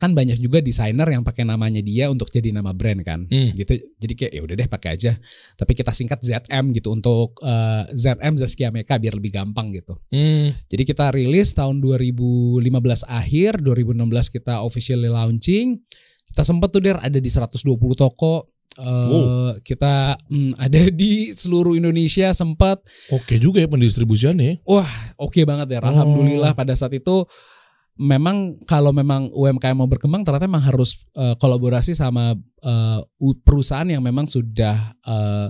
kan banyak juga desainer yang pakai namanya dia untuk jadi nama brand kan. Hmm. gitu. Jadi kayak ya udah deh pakai aja. Tapi kita singkat ZM gitu untuk eh, ZM Zaskia Meka biar lebih gampang gitu. Hmm. jadi kita rilis tahun 2015 akhir 2016 kita officially launching. Kita sempet tuh der ada di 120 toko Eh, Wow. kita mm, ada <laughs> di seluruh Indonesia sempat Oke juga ya pendistribusiannya. oke banget ya. Oh. Alhamdulillah pada saat itu memang kalau memang UMKM mau berkembang ternyata memang harus eh, kolaborasi sama eh, u- perusahaan yang memang sudah eh,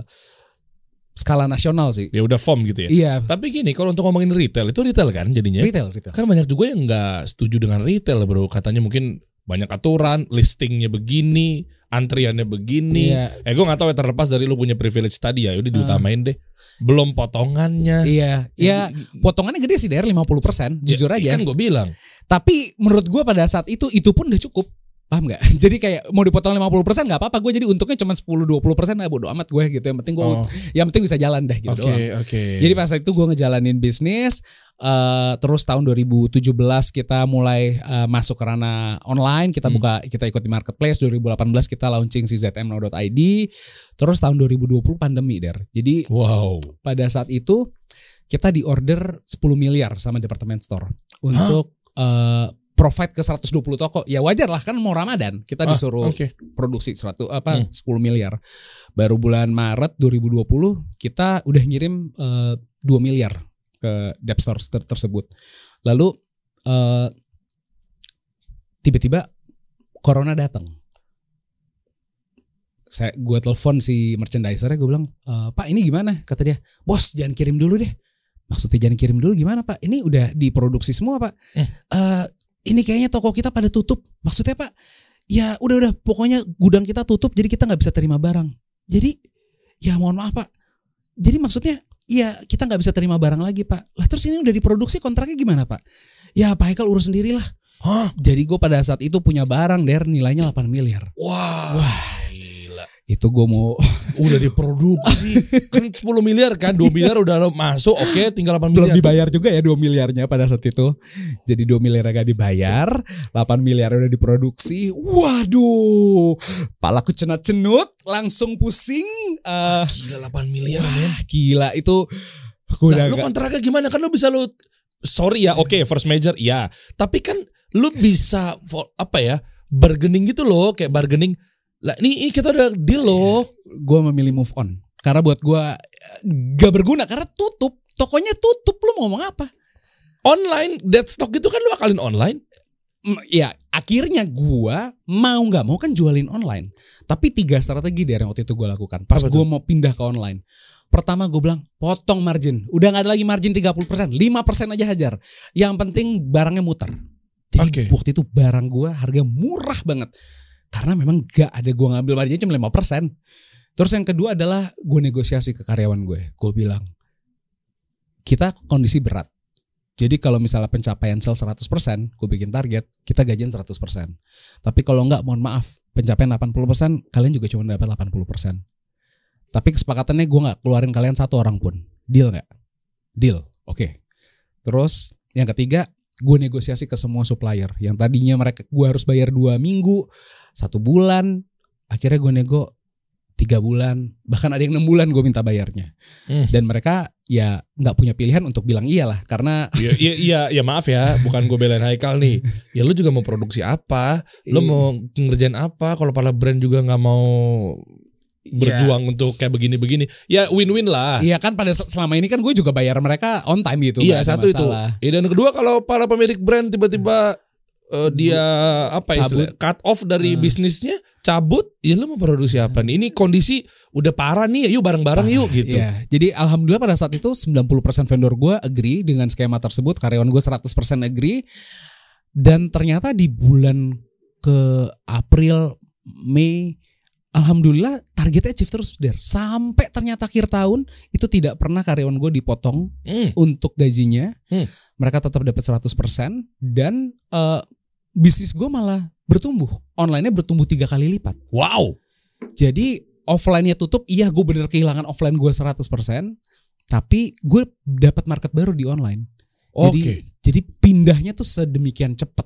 skala nasional sih. Ya udah form gitu ya. Iya, Tapi gini, kalau untuk ngomongin retail itu retail kan jadinya. retail, retail. Kan banyak juga yang nggak setuju dengan retail bro. Katanya mungkin banyak aturan, listingnya begini, antriannya begini. Iya, Eh gue gak tahu ya terlepas dari lu punya privilege tadi ya, udah Ah. diutamain deh. Belum potongannya. iya, iya. Potongannya gede sih dari 50%, jujur Ya, aja. Kan gue bilang. Tapi menurut gua pada saat itu itu pun udah cukup. Paham nggak? <laughs> Jadi kayak mau dipotong 50% nggak apa-apa. Gue jadi untungnya cuma 10-20% nah bodo amat gue gitu. Yang penting gue, Oh, yang penting bisa jalan dah gitu Oke doang. oke. Jadi pas itu gue ngejalanin bisnis, eh, terus tahun 2017 kita mulai eh, masuk ke ranah online, kita Hmm. buka, kita ikut di marketplace. 2018 kita launching si zmno.id, terus tahun 2020 pandemi der. Jadi Wow. pada saat itu kita di order 10 miliar sama department store untuk eh, provide ke 120 toko. Ya wajar lah kan mau Ramadan, kita Ah, disuruh Oke. produksi 100 apa Hmm. 10 miliar. Baru bulan Maret 2020 kita udah ngirim eh, 2 miliar ke Dep Store ter- tersebut. Lalu eh, tiba-tiba corona datang. Saya gue telepon si merchandisernya gue bilang, "Eh, "Pak, ini gimana?" Kata dia, "Bos, jangan kirim dulu deh." Maksudnya jangan kirim dulu gimana, Pak? Ini udah diproduksi semua, Pak. "Eh, ini kayaknya toko kita pada tutup. Maksudnya, Pak, ya udah udah pokoknya gudang kita tutup jadi kita nggak bisa terima barang jadi ya mohon maaf pak jadi maksudnya ya kita nggak bisa terima barang lagi pak lah terus ini udah diproduksi kontraknya gimana pak ya pak Haikal urus sendiri lah Hah? jadi gue pada saat itu punya barang der nilainya 8 miliar Wah. Wah. Itu gue mau <laughs> Udah diproduksi kan 10 miliar kan 2 miliar udah masuk oke tinggal 8 belum miliar. dibayar juga ya 2 miliarnya pada saat itu. Jadi 2 miliar gak dibayar, 8 miliar udah diproduksi. Waduh, palaku cenut-cenut, langsung pusing. Eh Gila 8 miliar wah, men. gila itu udah Nah, lu kontraknya gimana kan lu bisa lu sorry ya oke first major ya tapi kan lu bisa apa ya bargaining gitu loh kayak bargaining lah ini, ini kita udah deal loh. Gue memilih move on. Karena buat gue gak berguna karena tutup. Tokonya tutup lu mau ngomong apa? Online dead stock gitu kan lu akalin online? Ya akhirnya gue mau nggak mau kan jualin online. Tapi tiga strategi dari waktu itu gue lakukan. Pas gue mau pindah ke online. Pertama gue bilang potong margin. Udah nggak ada lagi margin 30% 5% aja hajar. Yang penting barangnya muter. Jadi Oke. waktu itu barang gue harga murah banget karena memang gak ada gue ngambil marginnya cuma 5% terus yang kedua adalah gue negosiasi ke karyawan gue gue bilang kita kondisi berat jadi kalau misalnya pencapaian sales 100%, gue bikin target, kita gajian 100%. Tapi kalau enggak, mohon maaf, pencapaian 80%, kalian juga cuma dapat 80%. Tapi kesepakatannya gue nggak keluarin kalian satu orang pun. Deal nggak? Deal. Oke. Terus yang ketiga, gue negosiasi ke semua supplier. Yang tadinya mereka gue harus bayar dua minggu, satu bulan, akhirnya gue nego tiga bulan, bahkan ada yang enam bulan gue minta bayarnya. Hmm. Dan mereka ya nggak punya pilihan untuk bilang iyalah karena Iya, iya, iya, ya maaf ya, bukan gue belain Haikal nih. <laughs> Ya lu juga mau produksi apa? Lu Iya. mau ngerjain apa? Kalau para brand juga nggak mau berjuang untuk kayak begini-begini, ya win-win lah. Iya kan pada se- selama ini kan gue juga bayar mereka on time gitu. Iya satu itu. Ya, dan kedua kalau para pemilik brand tiba-tiba eh, dia apa ya cut off dari Hmm. bisnisnya, cabut, ya lu mau produksi apa nih? Ini kondisi udah parah nih, yuk bareng-bareng yuk gitu. Iya. Jadi alhamdulillah pada saat itu 90% vendor gue agree dengan skema tersebut, karyawan gue 100% agree. Dan ternyata di bulan ke April, Mei, alhamdulillah targetnya achieve terus der. Sampai ternyata akhir tahun itu tidak pernah karyawan gue dipotong Hmm. untuk gajinya. Hmm. Mereka tetap dapat 100% dan eh, bisnis gue malah bertumbuh. Online-nya bertumbuh tiga kali lipat. Wow. Jadi offline-nya tutup, iya gue bener kehilangan offline gue 100%, tapi gue dapat market baru di online. Oke. Jadi jadi pindahnya tuh sedemikian cepat.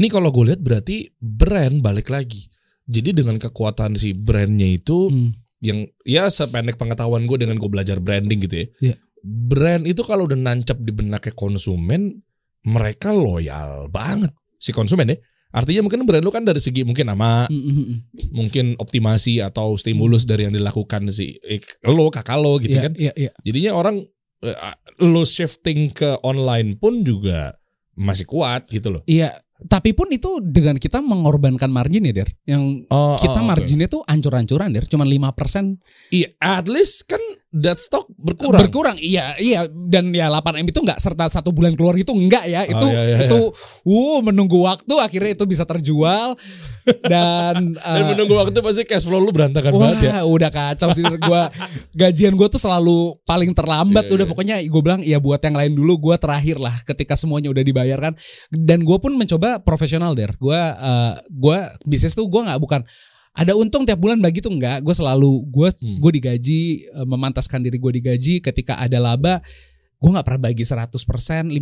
Ini kalau gue lihat berarti brand balik lagi. Jadi dengan kekuatan si brandnya itu Hmm. yang ya sependek pengetahuan gue dengan gue belajar branding gitu ya. Iya. Brand itu kalau udah nancap di benaknya konsumen, mereka loyal banget si konsumen ya. Artinya mungkin brand lu kan dari segi mungkin nama, Mm, mm, mm. mungkin optimasi atau stimulus dari yang dilakukan si eh, lo kakak lo gitu Iya, kan. Iya, iya. Jadinya orang eh, lo shifting ke online pun juga masih kuat gitu loh. Iya, tapi pun itu dengan kita mengorbankan margin ya, Der. Yang Oh, kita oh, marginnya tuh ancur-ancuran, Der. Cuman 5% Iya, at least kan that stock berkurang. berkurang. Iya, iya. Dan ya 8M itu nggak serta satu bulan keluar itu enggak ya. Itu iya, iya, itu uh menunggu waktu akhirnya itu bisa terjual dan <laughs> Dan eh, menunggu waktu pasti cash flow lu berantakan Wah, banget ya. udah kacau sih gua gajian gua tuh selalu paling terlambat Iya, udah iya. pokoknya gue bilang ya buat yang lain dulu gua terakhir lah ketika semuanya udah dibayarkan dan gue pun mencoba profesional der gua eh, gua bisnis tuh gua nggak bukan ada untung tiap bulan bagi tuh enggak gue selalu gue Hmm. gue digaji eh, memantaskan diri gue digaji ketika ada laba gue nggak pernah bagi 100% 50%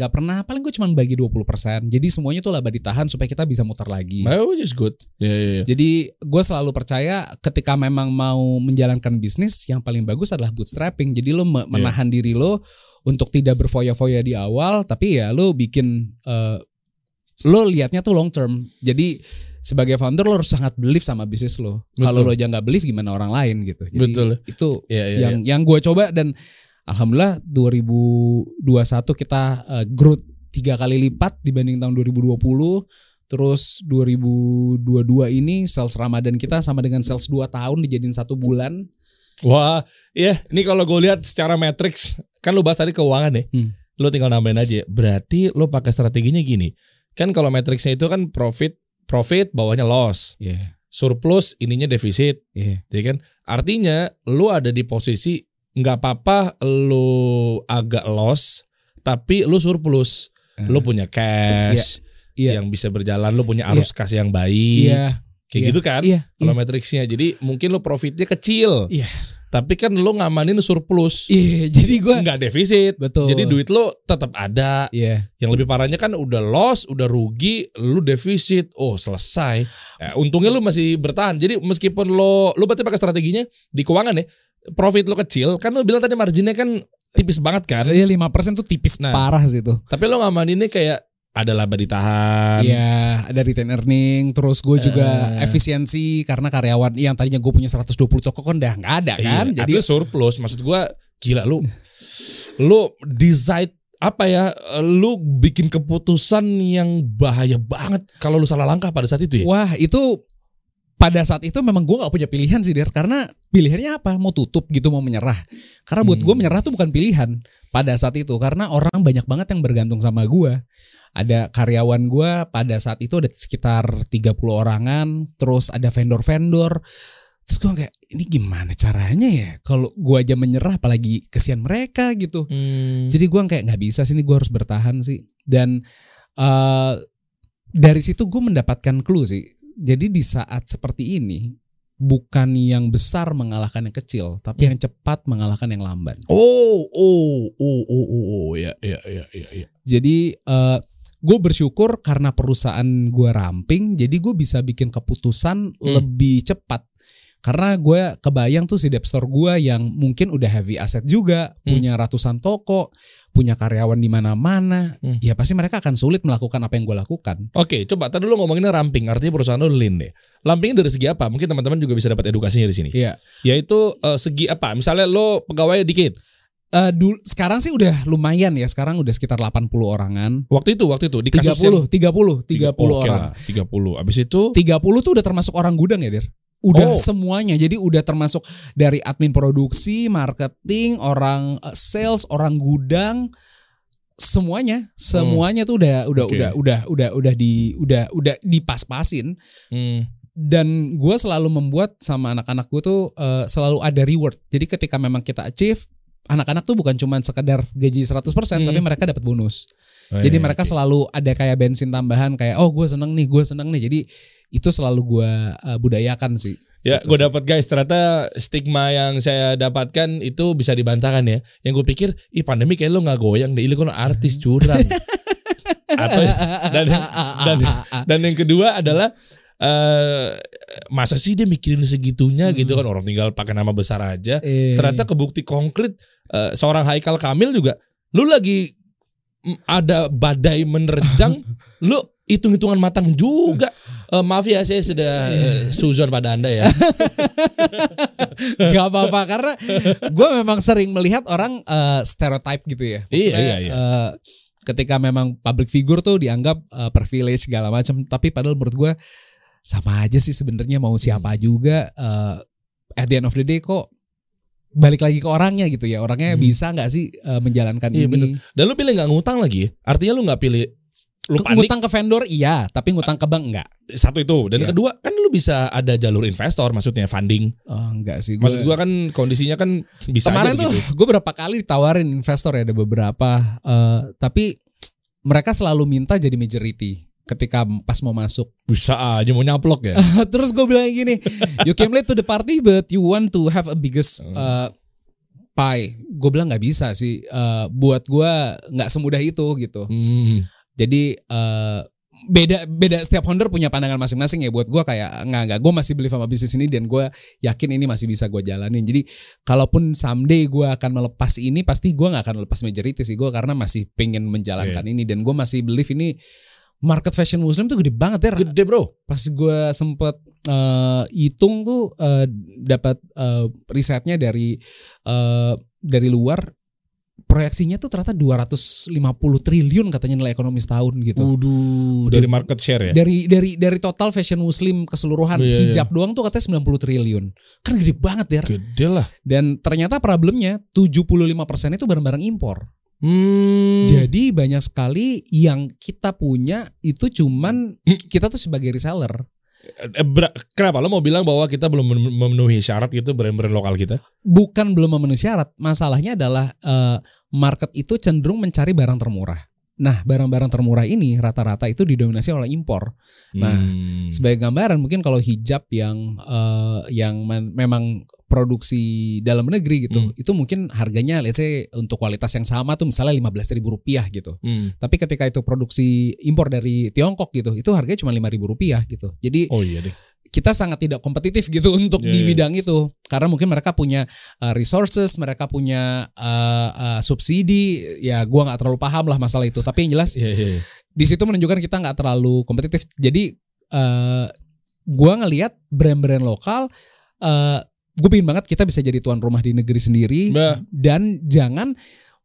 nggak pernah paling gue cuma bagi 20% jadi semuanya tuh laba ditahan supaya kita bisa muter lagi Oh, which is good. Ya, ya, ya. jadi gue selalu percaya ketika memang mau menjalankan bisnis yang paling bagus adalah bootstrapping. Jadi lo me- menahan diri lo untuk tidak berfoya-foya di awal, tapi ya lo bikin eh, lo liatnya tuh long term. Jadi sebagai founder lo harus sangat believe sama bisnis lo. Kalau lo aja nggak believe gimana orang lain gitu. Jadi Betul. itu Ya, ya, yang yang gue coba dan alhamdulillah 2021 kita eh, growth tiga kali lipat dibanding tahun 2020 terus 2022 ini sales Ramadan kita sama dengan sales 2 tahun dijadiin satu bulan Wah, ya, ini kalau gue lihat secara matrix, kan lu bahas tadi keuangan ya. Hmm. Lu tinggal nambahin aja. Berarti lu pakai strateginya gini. Kan kalau matrixnya itu kan profit, profit bawahnya loss. Iya, Surplus ininya defisit, iya. ya kan? Artinya lu ada di posisi nggak apa-apa lu agak loss, tapi lu surplus. Lu punya cash Iya. yang bisa berjalan, lu punya arus kas yang baik. Iya. Kayak Iya. gitu kan? Iya. Kalau Iya. matriksnya. Jadi mungkin lo profitnya kecil. Iya. Tapi kan lo ngamanin surplus. Iya, <laughs> jadi gue Nggak defisit. betul. Jadi duit lo tetap ada. Iya. Yang lebih parahnya kan udah loss, udah rugi, lu defisit. Oh, selesai. Eh, untungnya lu masih bertahan. Jadi meskipun lo lu berarti pakai strateginya di keuangan ya. Profit lo kecil, kan lu bilang tadi marginnya kan tipis banget kan. Iya lima persen tuh tipis Nah. parah sih itu. Tapi lo ngamaninnya kayak ada laba ditahan. Iya, ada retain earning, terus gue juga Eh. efisiensi karena karyawan yang tadinya gue punya 120 toko kan udah nggak ada Iya, kan. Jadi Jadi surplus. Maksud gua gila lu. lu decide apa ya? Lu bikin keputusan yang bahaya banget kalau lu salah langkah pada saat itu ya. wah itu pada saat itu memang gue nggak punya pilihan sih Der karena pilihannya apa mau tutup gitu mau menyerah karena buat gue Hmm. menyerah tuh bukan pilihan pada saat itu karena orang banyak banget yang bergantung sama gue ada karyawan gue pada saat itu ada sekitar 30 orangan terus ada vendor-vendor terus gue kayak ini gimana caranya ya kalau gue aja menyerah apalagi kesian mereka gitu Hmm. jadi gue kayak nggak bisa sih ini gue harus bertahan sih dan eh dari situ gue mendapatkan clue sih jadi di saat seperti ini bukan yang besar mengalahkan yang kecil tapi Hmm. yang cepat mengalahkan yang lamban Oh, oh, oh, oh, oh, oh, ya, ya, ya, ya, ya. jadi eh gue bersyukur karena perusahaan gue ramping jadi gue bisa bikin keputusan Hmm. lebih cepat karena gue kebayang tuh si debt store gue yang mungkin udah heavy asset juga Hmm. punya ratusan toko punya karyawan di mana-mana Hmm. ya pasti mereka akan sulit melakukan apa yang gue lakukan Oke, coba tadi lu ngomonginnya ramping, artinya perusahaan lu lean deh. Rampingnya dari segi apa? Mungkin teman-teman juga bisa dapat edukasinya di sini. Iya. Yaitu eh, segi apa? Misalnya lo pegawai dikit. Dulu sekarang sih udah lumayan ya sekarang udah sekitar 80 orangan Waktu itu, waktu itu di kasus 30 30 yang 30 Oke orang lah, 30. Abis itu 30 tuh udah termasuk orang gudang ya, Dir? Udah Oh. semuanya. Jadi udah termasuk dari admin produksi, marketing, orang eh, sales, orang gudang semuanya, semuanya tuh udah udah Hmm. Oke. udah udah udah udah di udah udah dipas-pasin hmm, dan gue selalu membuat sama anak-anak gue tuh eh, selalu ada reward. Jadi ketika memang kita achieve anak-anak tuh bukan cuma sekedar gaji 100% Hmm. tapi mereka dapat bonus. oh, Jadi iya, mereka oke. selalu ada kayak bensin tambahan kayak oh gue seneng nih, gue seneng nih. Jadi itu selalu gue uh, budayakan sih. Ya, Gitu gue dapat guys. Ternyata stigma yang saya dapatkan itu bisa dibantahkan ya. Yang gue pikir, ih pandemi kayak lo nggak goyang deh. Ini kan artis curang. <laughs> Atau dan dan dan yang kedua adalah eh masa sih dia mikirin segitunya gitu kan orang tinggal pakai nama besar aja. Eh, Ternyata kebukti konkret eh, seorang Haikal Kamil juga lu lagi ada badai menerjang, <laughs> lu hitung-hitungan matang juga. Eh, maaf ya saya sudah eh, suzon pada Anda ya. <laughs> Gak apa-apa karena gue memang sering melihat orang uh, stereotype gitu ya. Iya, iya, iya. uh, ketika memang public figure tuh dianggap uh, privilege segala macam, tapi padahal menurut gue sama aja sih sebenarnya mau siapa Hmm. juga. uh, at the end of the day kok balik lagi ke orangnya gitu ya. Orangnya Hmm. bisa nggak sih uh, menjalankan Iya, ini? bener. Dan lu pilih nggak ngutang lagi? ya? Artinya lu nggak pilih lu panik Ngutang ke vendor iya, tapi ngutang ke bank enggak. satu itu. Dan Iya. kedua kan lu bisa ada jalur investor maksudnya funding. Oh, enggak sih. Gua- Maksud gua kan kondisinya kan bisa Kemarin aja tuh begitu. gue berapa kali ditawarin investor ya ada beberapa, eh, tapi mereka selalu minta jadi majority ketika pas mau masuk. Bisa aja mau nyaplok ya. <laughs> Terus gue bilang gini, you came late to the party but you want to have a biggest uh, pie. Gue bilang nggak bisa sih. Eh, buat gue nggak semudah itu gitu. Hmm. Jadi eh, beda beda setiap founder punya pandangan masing-masing ya. Buat gue kayak nggak nggak. Gue masih beli sama bisnis ini dan gue yakin ini masih bisa gue jalanin. Jadi kalaupun someday gue akan melepas ini, pasti gue nggak akan lepas majority sih gue karena masih pengen menjalankan ini dan gue masih believe ini market fashion muslim tuh gede banget ya. Gede bro. Pas gue sempet eh, hitung tuh eh, dapat eh, risetnya dari eh, dari luar proyeksinya tuh ternyata 250 triliun katanya nilai ekonomi setahun gitu. Waduh, dari market share ya. Dari dari dari total fashion muslim keseluruhan Iya, iya. hijab doang tuh katanya 90 triliun. Kan gede banget ya. Gede lah. Dan ternyata problemnya 75% itu barang-barang impor. Hmm. Jadi banyak sekali yang kita punya itu cuman Hmm. kita tuh sebagai reseller. Eh, ber- kenapa lo mau bilang bahwa kita belum mem- memenuhi syarat gitu brand-brand lokal kita? Bukan belum memenuhi syarat, masalahnya adalah eh, market itu cenderung mencari barang termurah. Nah, barang-barang termurah ini rata-rata itu didominasi oleh impor. Nah, Hmm. Sebagai gambaran mungkin kalau hijab yang eh, yang memang produksi dalam negeri gitu, Hmm. itu mungkin harganya let's say untuk kualitas yang sama tuh misalnya 15.000 ribu rupiah gitu. Hmm. Tapi ketika itu produksi impor dari Tiongkok gitu, itu harganya cuma 5.000 ribu rupiah gitu. Jadi Oh iya deh. Kita sangat tidak kompetitif gitu untuk Iya, di iya. bidang itu karena mungkin mereka punya uh, resources mereka punya uh, uh, subsidi ya gua nggak terlalu paham lah masalah itu tapi yang jelas Iya iya. iya. di situ menunjukkan kita nggak terlalu kompetitif jadi uh, gua ngelihat brand-brand lokal uh, gue pengen banget kita bisa jadi tuan rumah di negeri sendiri Bah. dan jangan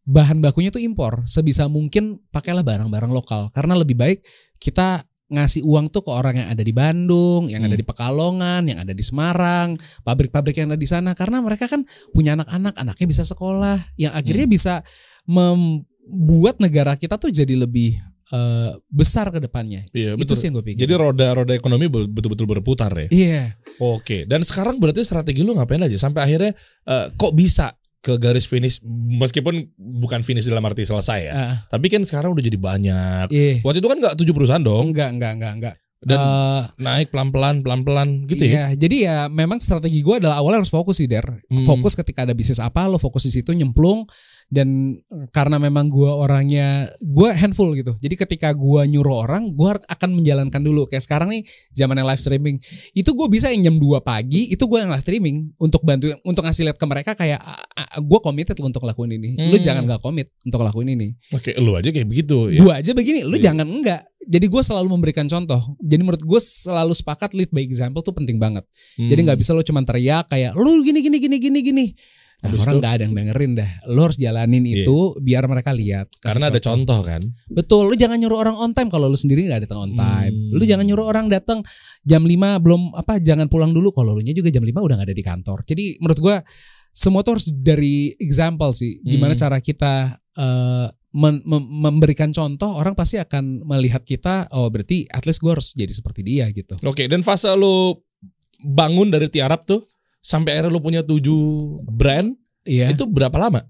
bahan bakunya tuh impor sebisa mungkin pakailah barang-barang lokal karena lebih baik kita ngasih uang tuh ke orang yang ada di Bandung, yang ada Hmm. di Pekalongan, yang ada di Semarang, pabrik-pabrik yang ada di sana karena mereka kan punya anak-anak, anaknya bisa sekolah, yang akhirnya Hmm. bisa membuat negara kita tuh jadi lebih eh, besar ke depannya. Iya Itu betul. sih yang gue pikir. Jadi roda-roda ekonomi be- betul-betul berputar ya. iya. Oke. Dan sekarang berarti strategi lu ngapain aja sampai akhirnya eh, kok bisa ke garis finish meskipun bukan finish dalam arti selesai ya. Ah, Tapi kan sekarang udah jadi banyak. iya. Waktu itu kan nggak tujuh perusahaan dong Enggak, enggak, enggak, enggak. dan Eh, naik pelan-pelan pelan-pelan gitu ya. Iya, jadi ya memang strategi gue adalah awalnya harus fokus sih Der. Hmm. Fokus ketika ada bisnis apa lo fokus di situ nyemplung dan karena memang gue orangnya gue handful gitu. Jadi ketika gue nyuruh orang, gue akan menjalankan dulu. Kayak sekarang nih zaman yang live streaming, itu gue bisa yang jam 2 pagi itu gue yang live streaming untuk bantu untuk ngasih lihat ke mereka kayak gue committed untuk lakuin ini. Lu Hmm. jangan gak commit untuk lakuin ini. Oke, lu aja kayak begitu ya. Gue aja begini, lu Iya. jangan enggak. Jadi gue selalu memberikan contoh. Jadi menurut gue selalu sepakat lead by example tuh penting banget. Hmm. Jadi nggak bisa lo cuma teriak kayak lu gini gini gini gini gini. Nah, Habis orang nggak ada yang dengerin dah. Lo harus jalanin Iya. itu biar mereka lihat. Karena ada contoh kan. Betul. Lu jangan nyuruh orang on time kalau lu sendiri nggak datang on time. Hmm. Lu jangan nyuruh orang datang jam 5 belum apa jangan pulang dulu kalau lu nya juga jam 5 udah nggak ada di kantor. Jadi menurut gua semua tuh harus dari example sih. Gimana Hmm. cara kita eh, men- mem- memberikan contoh orang pasti akan melihat kita oh berarti at least gue harus jadi seperti dia gitu. Oke, dan fase lu bangun dari tiarap tuh sampai akhirnya lu punya tujuh brand Iya. itu berapa lama?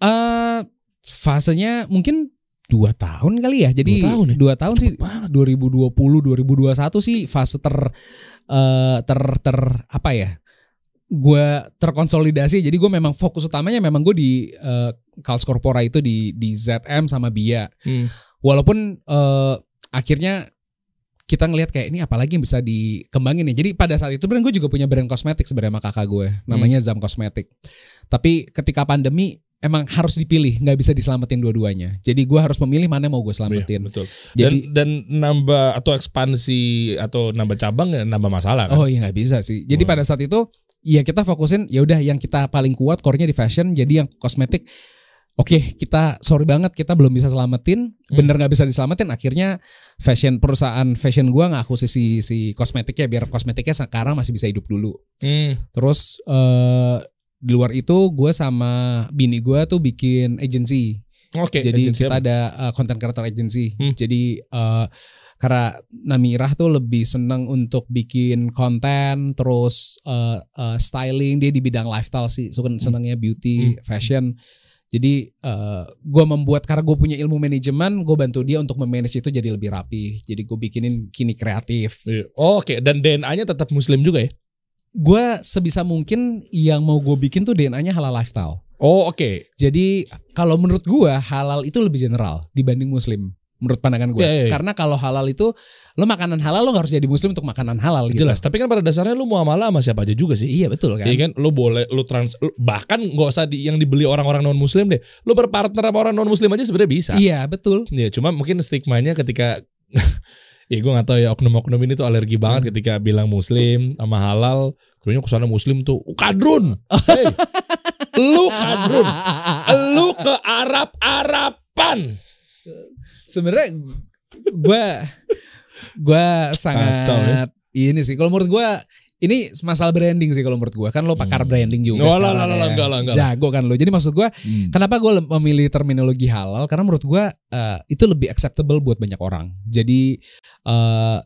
Eh fasenya mungkin dua tahun kali ya. Jadi Dua tahun ya? dua tahun sih. 2020 2021 sih fase ter eh, ter ter apa ya? Gue terkonsolidasi. Jadi gue memang fokus utamanya memang gue di eh, Kals Corpora itu di di ZM sama Bia. Hmm. Walaupun eh, akhirnya kita ngelihat kayak ini apalagi yang bisa dikembangin nih. Jadi pada saat itu brand gue juga punya brand kosmetik sebenarnya sama kakak gue, namanya Zam Cosmetic. Tapi ketika pandemi emang harus dipilih, nggak bisa diselamatin dua-duanya. Jadi gue harus memilih mana yang mau gue Iya, selamatin. betul. Dan Jadi dan nambah atau ekspansi atau nambah cabang ya nambah masalah kan. oh iya nggak bisa sih. Jadi Wah. pada saat itu ya kita fokusin ya udah yang kita paling kuat core-nya di fashion. Jadi yang kosmetik Oke, kita sorry banget kita belum bisa selamatin, Hmm. bener nggak bisa diselamatin. Akhirnya fashion perusahaan fashion gua nggak akuisisi si kosmetiknya biar kosmetiknya sekarang masih bisa hidup dulu. Hmm. Terus eh di luar itu gue sama bini gue tuh bikin agency. Oke, Jadi agency kita apa? ada uh, content creator agency. Hmm. Jadi uh, karena Namirah tuh lebih seneng untuk bikin konten, terus uh, uh, styling dia di bidang lifestyle sih, suka senengnya beauty, Hmm. fashion. Jadi uh, gue membuat karena gue punya ilmu manajemen, gue bantu dia untuk memanage itu jadi lebih rapi. Jadi gue bikinin kini kreatif. Iya. Oh, Oke, dan DNA-nya tetap muslim juga ya? Gue sebisa mungkin yang mau gue bikin tuh DNA-nya halal lifestyle. Oh, oke. Jadi kalau menurut gua halal itu lebih general dibanding muslim. Menurut pandangan gue. Iya, iya, iya. Karena kalau halal itu lo makanan halal lo gak harus jadi muslim untuk makanan halal gitu. Jelas, tapi kan pada dasarnya lu muamalah sama siapa aja juga sih. Iya betul kan. Iya kan, lu boleh, lu trans, bahkan nggak usah di, yang dibeli orang-orang non muslim deh. Lu berpartner sama orang non muslim aja sebenarnya bisa. Iya betul. Ya, cuma mungkin stigmanya ketika <laughs> ya gue gak tahu ya oknum-oknum ini tuh alergi Hmm. banget ketika bilang muslim sama halal. Kayaknya ke sana muslim tuh "Uh, kadrun. Hey, <laughs> lu kadrun. Lu ke Arab Araban. Sebenarnya gua gua sangat Kacau ya. ini sih. Kalau menurut gua ini masalah branding sih kalau menurut gua. Kan lo pakar Hmm. branding juga. Oh, lah, lah, lah, ya. enggak lah, enggak lah. Jago kan lo. Jadi maksud gua Kenapa gue memilih terminologi halal? Karena menurut gue eh, itu lebih acceptable buat banyak orang. Jadi eh,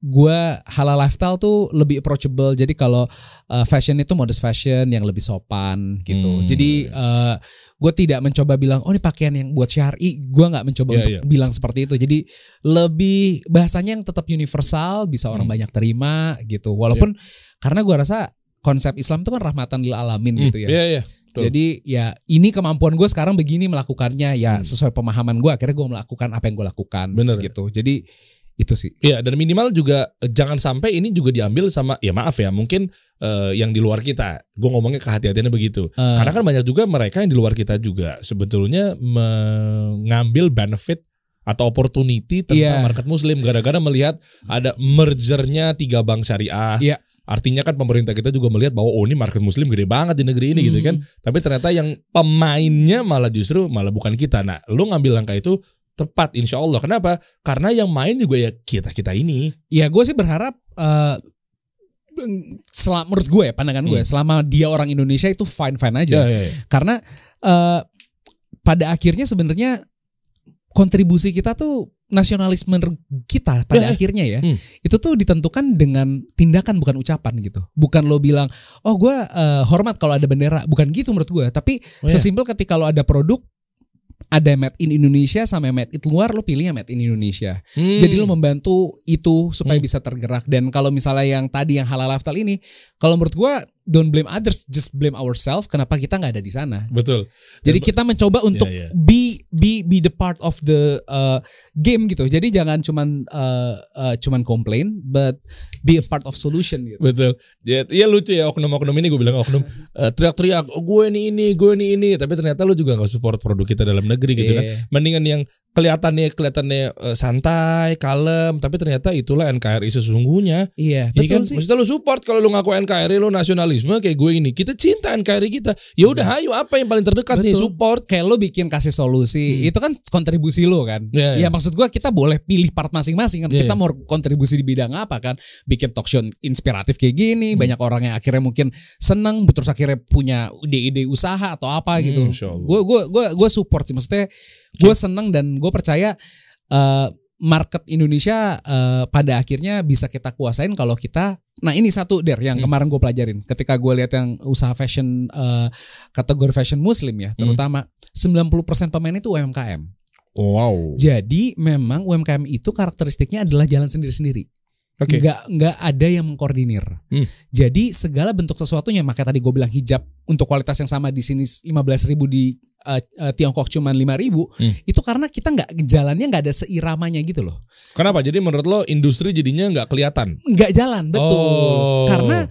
gue halal lifestyle tuh lebih approachable. Jadi kalau uh, fashion itu modest fashion yang lebih sopan gitu. Hmm. Jadi uh, gue tidak mencoba bilang oh ini pakaian yang buat syari. Gue nggak mencoba Iya, untuk iya. bilang seperti itu. Jadi lebih bahasanya yang tetap universal, bisa orang Hmm. banyak terima gitu. Walaupun karena gue rasa konsep Islam itu kan rahmatan lil alamin Hmm, gitu ya. Iya iya. Betul. Jadi ya ini kemampuan gue sekarang begini melakukannya ya Hmm. sesuai pemahaman gue akhirnya gue melakukan apa yang gue lakukan Bener. gitu. Jadi itu sih. Iya dan minimal juga eh, jangan sampai ini juga diambil sama ya maaf ya mungkin eh, yang di luar kita. Gue ngomongnya kehati-hatiannya begitu. Eh, Karena kan banyak juga mereka yang di luar kita juga sebetulnya mengambil benefit atau opportunity tentang Iya. market muslim gara-gara melihat ada mergernya tiga bank syariah. Iya. Artinya kan pemerintah kita juga melihat bahwa oh ini market muslim gede banget di negeri ini gitu Hmm. kan. Tapi ternyata yang pemainnya malah justru malah bukan kita. Nah, lu ngambil langkah itu tepat insya Allah. Kenapa? Karena yang main juga ya kita kita ini. Ya gue sih berharap eh selama menurut gue ya pandangan gue Hmm. selama dia orang Indonesia itu fine fine aja Ya, ya, ya. karena eh pada akhirnya sebenarnya kontribusi kita tuh nasionalisme kita pada Ya, ya. akhirnya ya Hmm. itu tuh ditentukan dengan tindakan bukan ucapan gitu bukan lo bilang oh gue eh, hormat kalau ada bendera bukan gitu menurut gue tapi Oh, ya. sesimpel ketika lo ada produk ada made in Indonesia sama made in luar lo pilih yang made in Indonesia Hmm. jadi lo membantu itu supaya Hmm. bisa tergerak dan kalau misalnya yang tadi yang halal lifestyle ini kalau menurut gua don't blame others just blame ourselves kenapa kita nggak ada di sana betul. jadi kita mencoba untuk Iya, iya. be be be the part of the uh, game gitu jadi jangan cuman uh, uh, cuman complain but be a part of solution gitu Betul. Ya, ya lucu ya oknum-oknum ini gue bilang oknum <laughs> eh, teriak-teriak oh, gue ini ini gue ini ini tapi ternyata lu juga nggak support produk kita dalam negeri gitu kan. Iya. Mendingan yang kelihatannya kelihatannya eh, santai, kalem tapi ternyata itulah NKRI sesungguhnya. iya Iya betul kan? sih Maksudnya lu support kalau lu ngaku NKRI lu nasionalisme kayak gue ini. Kita cinta NKRI kita. Ya udah ayo apa yang paling terdekat nih Betul. support. kayak lo bikin kasih solusi Hmm. itu kan kontribusi lo kan Iya, ya iya. maksud gua kita boleh pilih part masing-masing kan Iya, kita iya. mau kontribusi di bidang apa kan bikin talk show inspiratif kayak gini Hmm. banyak orang yang akhirnya mungkin seneng terus akhirnya punya ide-ide usaha atau apa Hmm, gitu gue gue gue gue support sih maksudnya gue seneng dan gue percaya eh, market Indonesia eh, pada akhirnya bisa kita kuasain kalau kita nah ini satu der yang Hmm. kemarin gue pelajarin ketika gue lihat yang usaha fashion eh, kategori fashion muslim ya Hmm. terutama 90% pemain itu UMKM Wow. jadi memang UMKM itu karakteristiknya adalah jalan sendiri-sendiri Oke. nggak nggak ada yang mengkoordinir. Hmm. Jadi segala bentuk sesuatunya makanya tadi gue bilang hijab untuk kualitas yang sama di sini 15.000 ribu di uh, uh, Tiongkok cuman 5.000 ribu Hmm. itu karena kita nggak jalannya nggak ada seiramanya gitu loh. Kenapa? Jadi menurut lo industri jadinya nggak kelihatan? Nggak jalan betul. Oh. Karena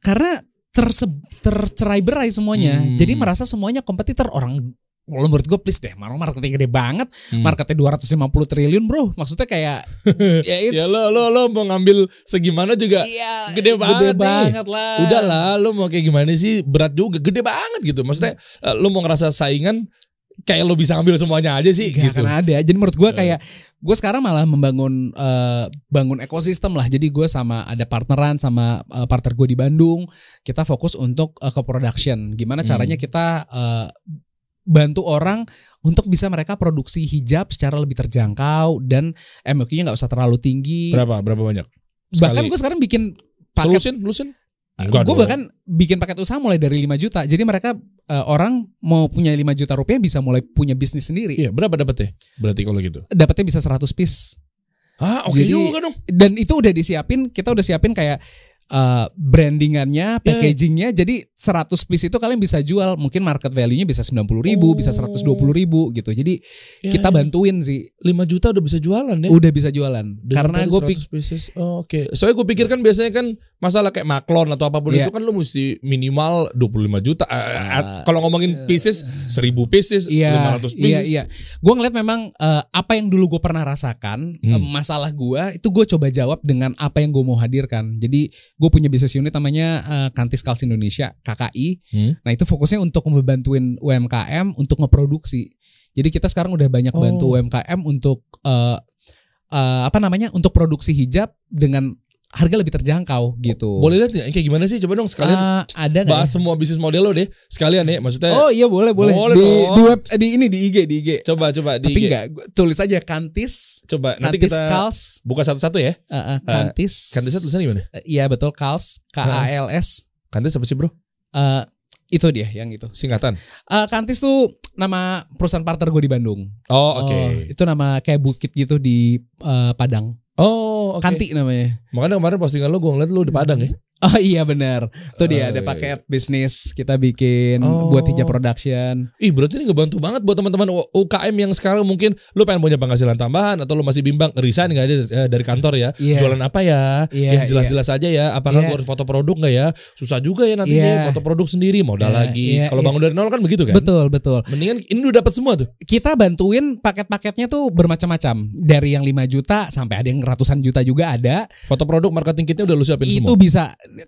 karena terse, tercerai berai semuanya. Hmm. Jadi merasa semuanya kompetitor orang kalau menurut gue please deh, marketnya gede banget, Hmm. marketnya 250 triliun bro. Maksudnya kayak <laughs> ya Ya lo lo lo mau ngambil segimana juga Iya, gede banget nih. banget lah. Udah lah, lo mau kayak gimana sih? Berat juga, gede banget gitu. Maksudnya eh, lo mau ngerasa saingan kayak lo bisa ambil semuanya aja sih Gak gitu. akan ada. Jadi menurut gue Ya. kayak gue sekarang malah membangun eh, bangun ekosistem lah. Jadi gue sama ada partneran sama eh, partner gue di Bandung. Kita fokus untuk eh, ke production. Gimana Hmm. caranya kita eh, bantu orang untuk bisa mereka produksi hijab secara lebih terjangkau dan MOQ-nya nggak usah terlalu tinggi. Berapa? Berapa banyak? Bahkan Sekali. gue sekarang bikin paket Solusin, solusin. gue bahkan bikin paket usaha mulai dari 5 juta. Jadi mereka eh, orang mau punya 5 juta rupiah bisa mulai punya bisnis sendiri. Iya, berapa dapetnya? Berarti kalau gitu. Dapatnya bisa 100 piece. Ah, oke Jadi- juga dong. dan itu udah disiapin kita udah siapin kayak uh, brandingannya, packagingnya. Jadi 100 piece itu kalian bisa jual. Mungkin market value-nya bisa 90 ribu, Oh. bisa 120 ribu gitu. Jadi Ya, kita ya. bantuin sih. 5 juta udah bisa jualan ya. Udah bisa jualan. Dengan Karena gue 100 pikir pieces. Oh, Oke. Soalnya gue pikir kan biasanya kan masalah kayak maklon atau apa pun Iya. itu kan lu mesti minimal 25 juta. Eh, Ah, kalau ngomongin pieces 1000 pieces, Iya, 500 iya, pieces. iya. Gue ngeliat memang uh, apa yang dulu gue pernah rasakan, Hmm. uh, masalah gue itu gue coba jawab dengan apa yang gue mau hadirkan. Jadi gue punya bisnis unit namanya uh, Kantis Kals Indonesia (KKI). Hmm. Nah itu fokusnya untuk ngebantuin UMKM untuk ngeproduksi. Jadi kita sekarang udah banyak Oh. bantu UMKM untuk uh, uh, apa namanya untuk produksi hijab dengan harga lebih terjangkau gitu. Boleh lihat ya, kayak gimana sih? Coba dong sekalian Ah, ada bahas ya? semua bisnis model lo deh. Sekalian ya, maksudnya. Oh iya boleh boleh. Boleh di, dong. di web di ini di IG di IG. Coba coba di Tapi IG. enggak, tulis aja Kantis. Coba nanti Kantis kita Kals. buka satu-satu ya. Uh, uh, Kantis. Kantisnya tulisannya gimana? Iya betul Kals. K A L S. Kantis apa sih bro? Eh, itu dia yang itu. Singkatan. Eh, Kantis tuh nama perusahaan partner gue di Bandung. Oh oke. Oh, itu nama kayak bukit gitu di eh, Padang. Oh oke. Kanti namanya. Makanya kemarin postingan lo gue ngeliat lo di Padang ya. Oh iya benar. Tuh dia Oh, ada iya, paket bisnis kita bikin Oh. buat hijab production. Ih berarti ini ngebantu banget buat teman-teman UKM yang sekarang mungkin lo pengen punya penghasilan tambahan atau lo masih bimbang resign nggak ada eh, dari kantor ya Iya. jualan apa ya Iya, yang jelas-jelas aja ya apakah Iya. gue harus foto produk nggak ya susah juga ya nantinya Iya. foto produk sendiri modal Iya, lagi iya, kalau iya. bangun dari nol kan begitu kan Betul betul. mendingan ini udah dapat semua tuh Kita bantuin paket-paketnya tuh bermacam-macam. Dari yang 5 juta sampai ada yang ratusan juta juga ada. foto produk marketing kitnya udah lu siapin itu semua bisa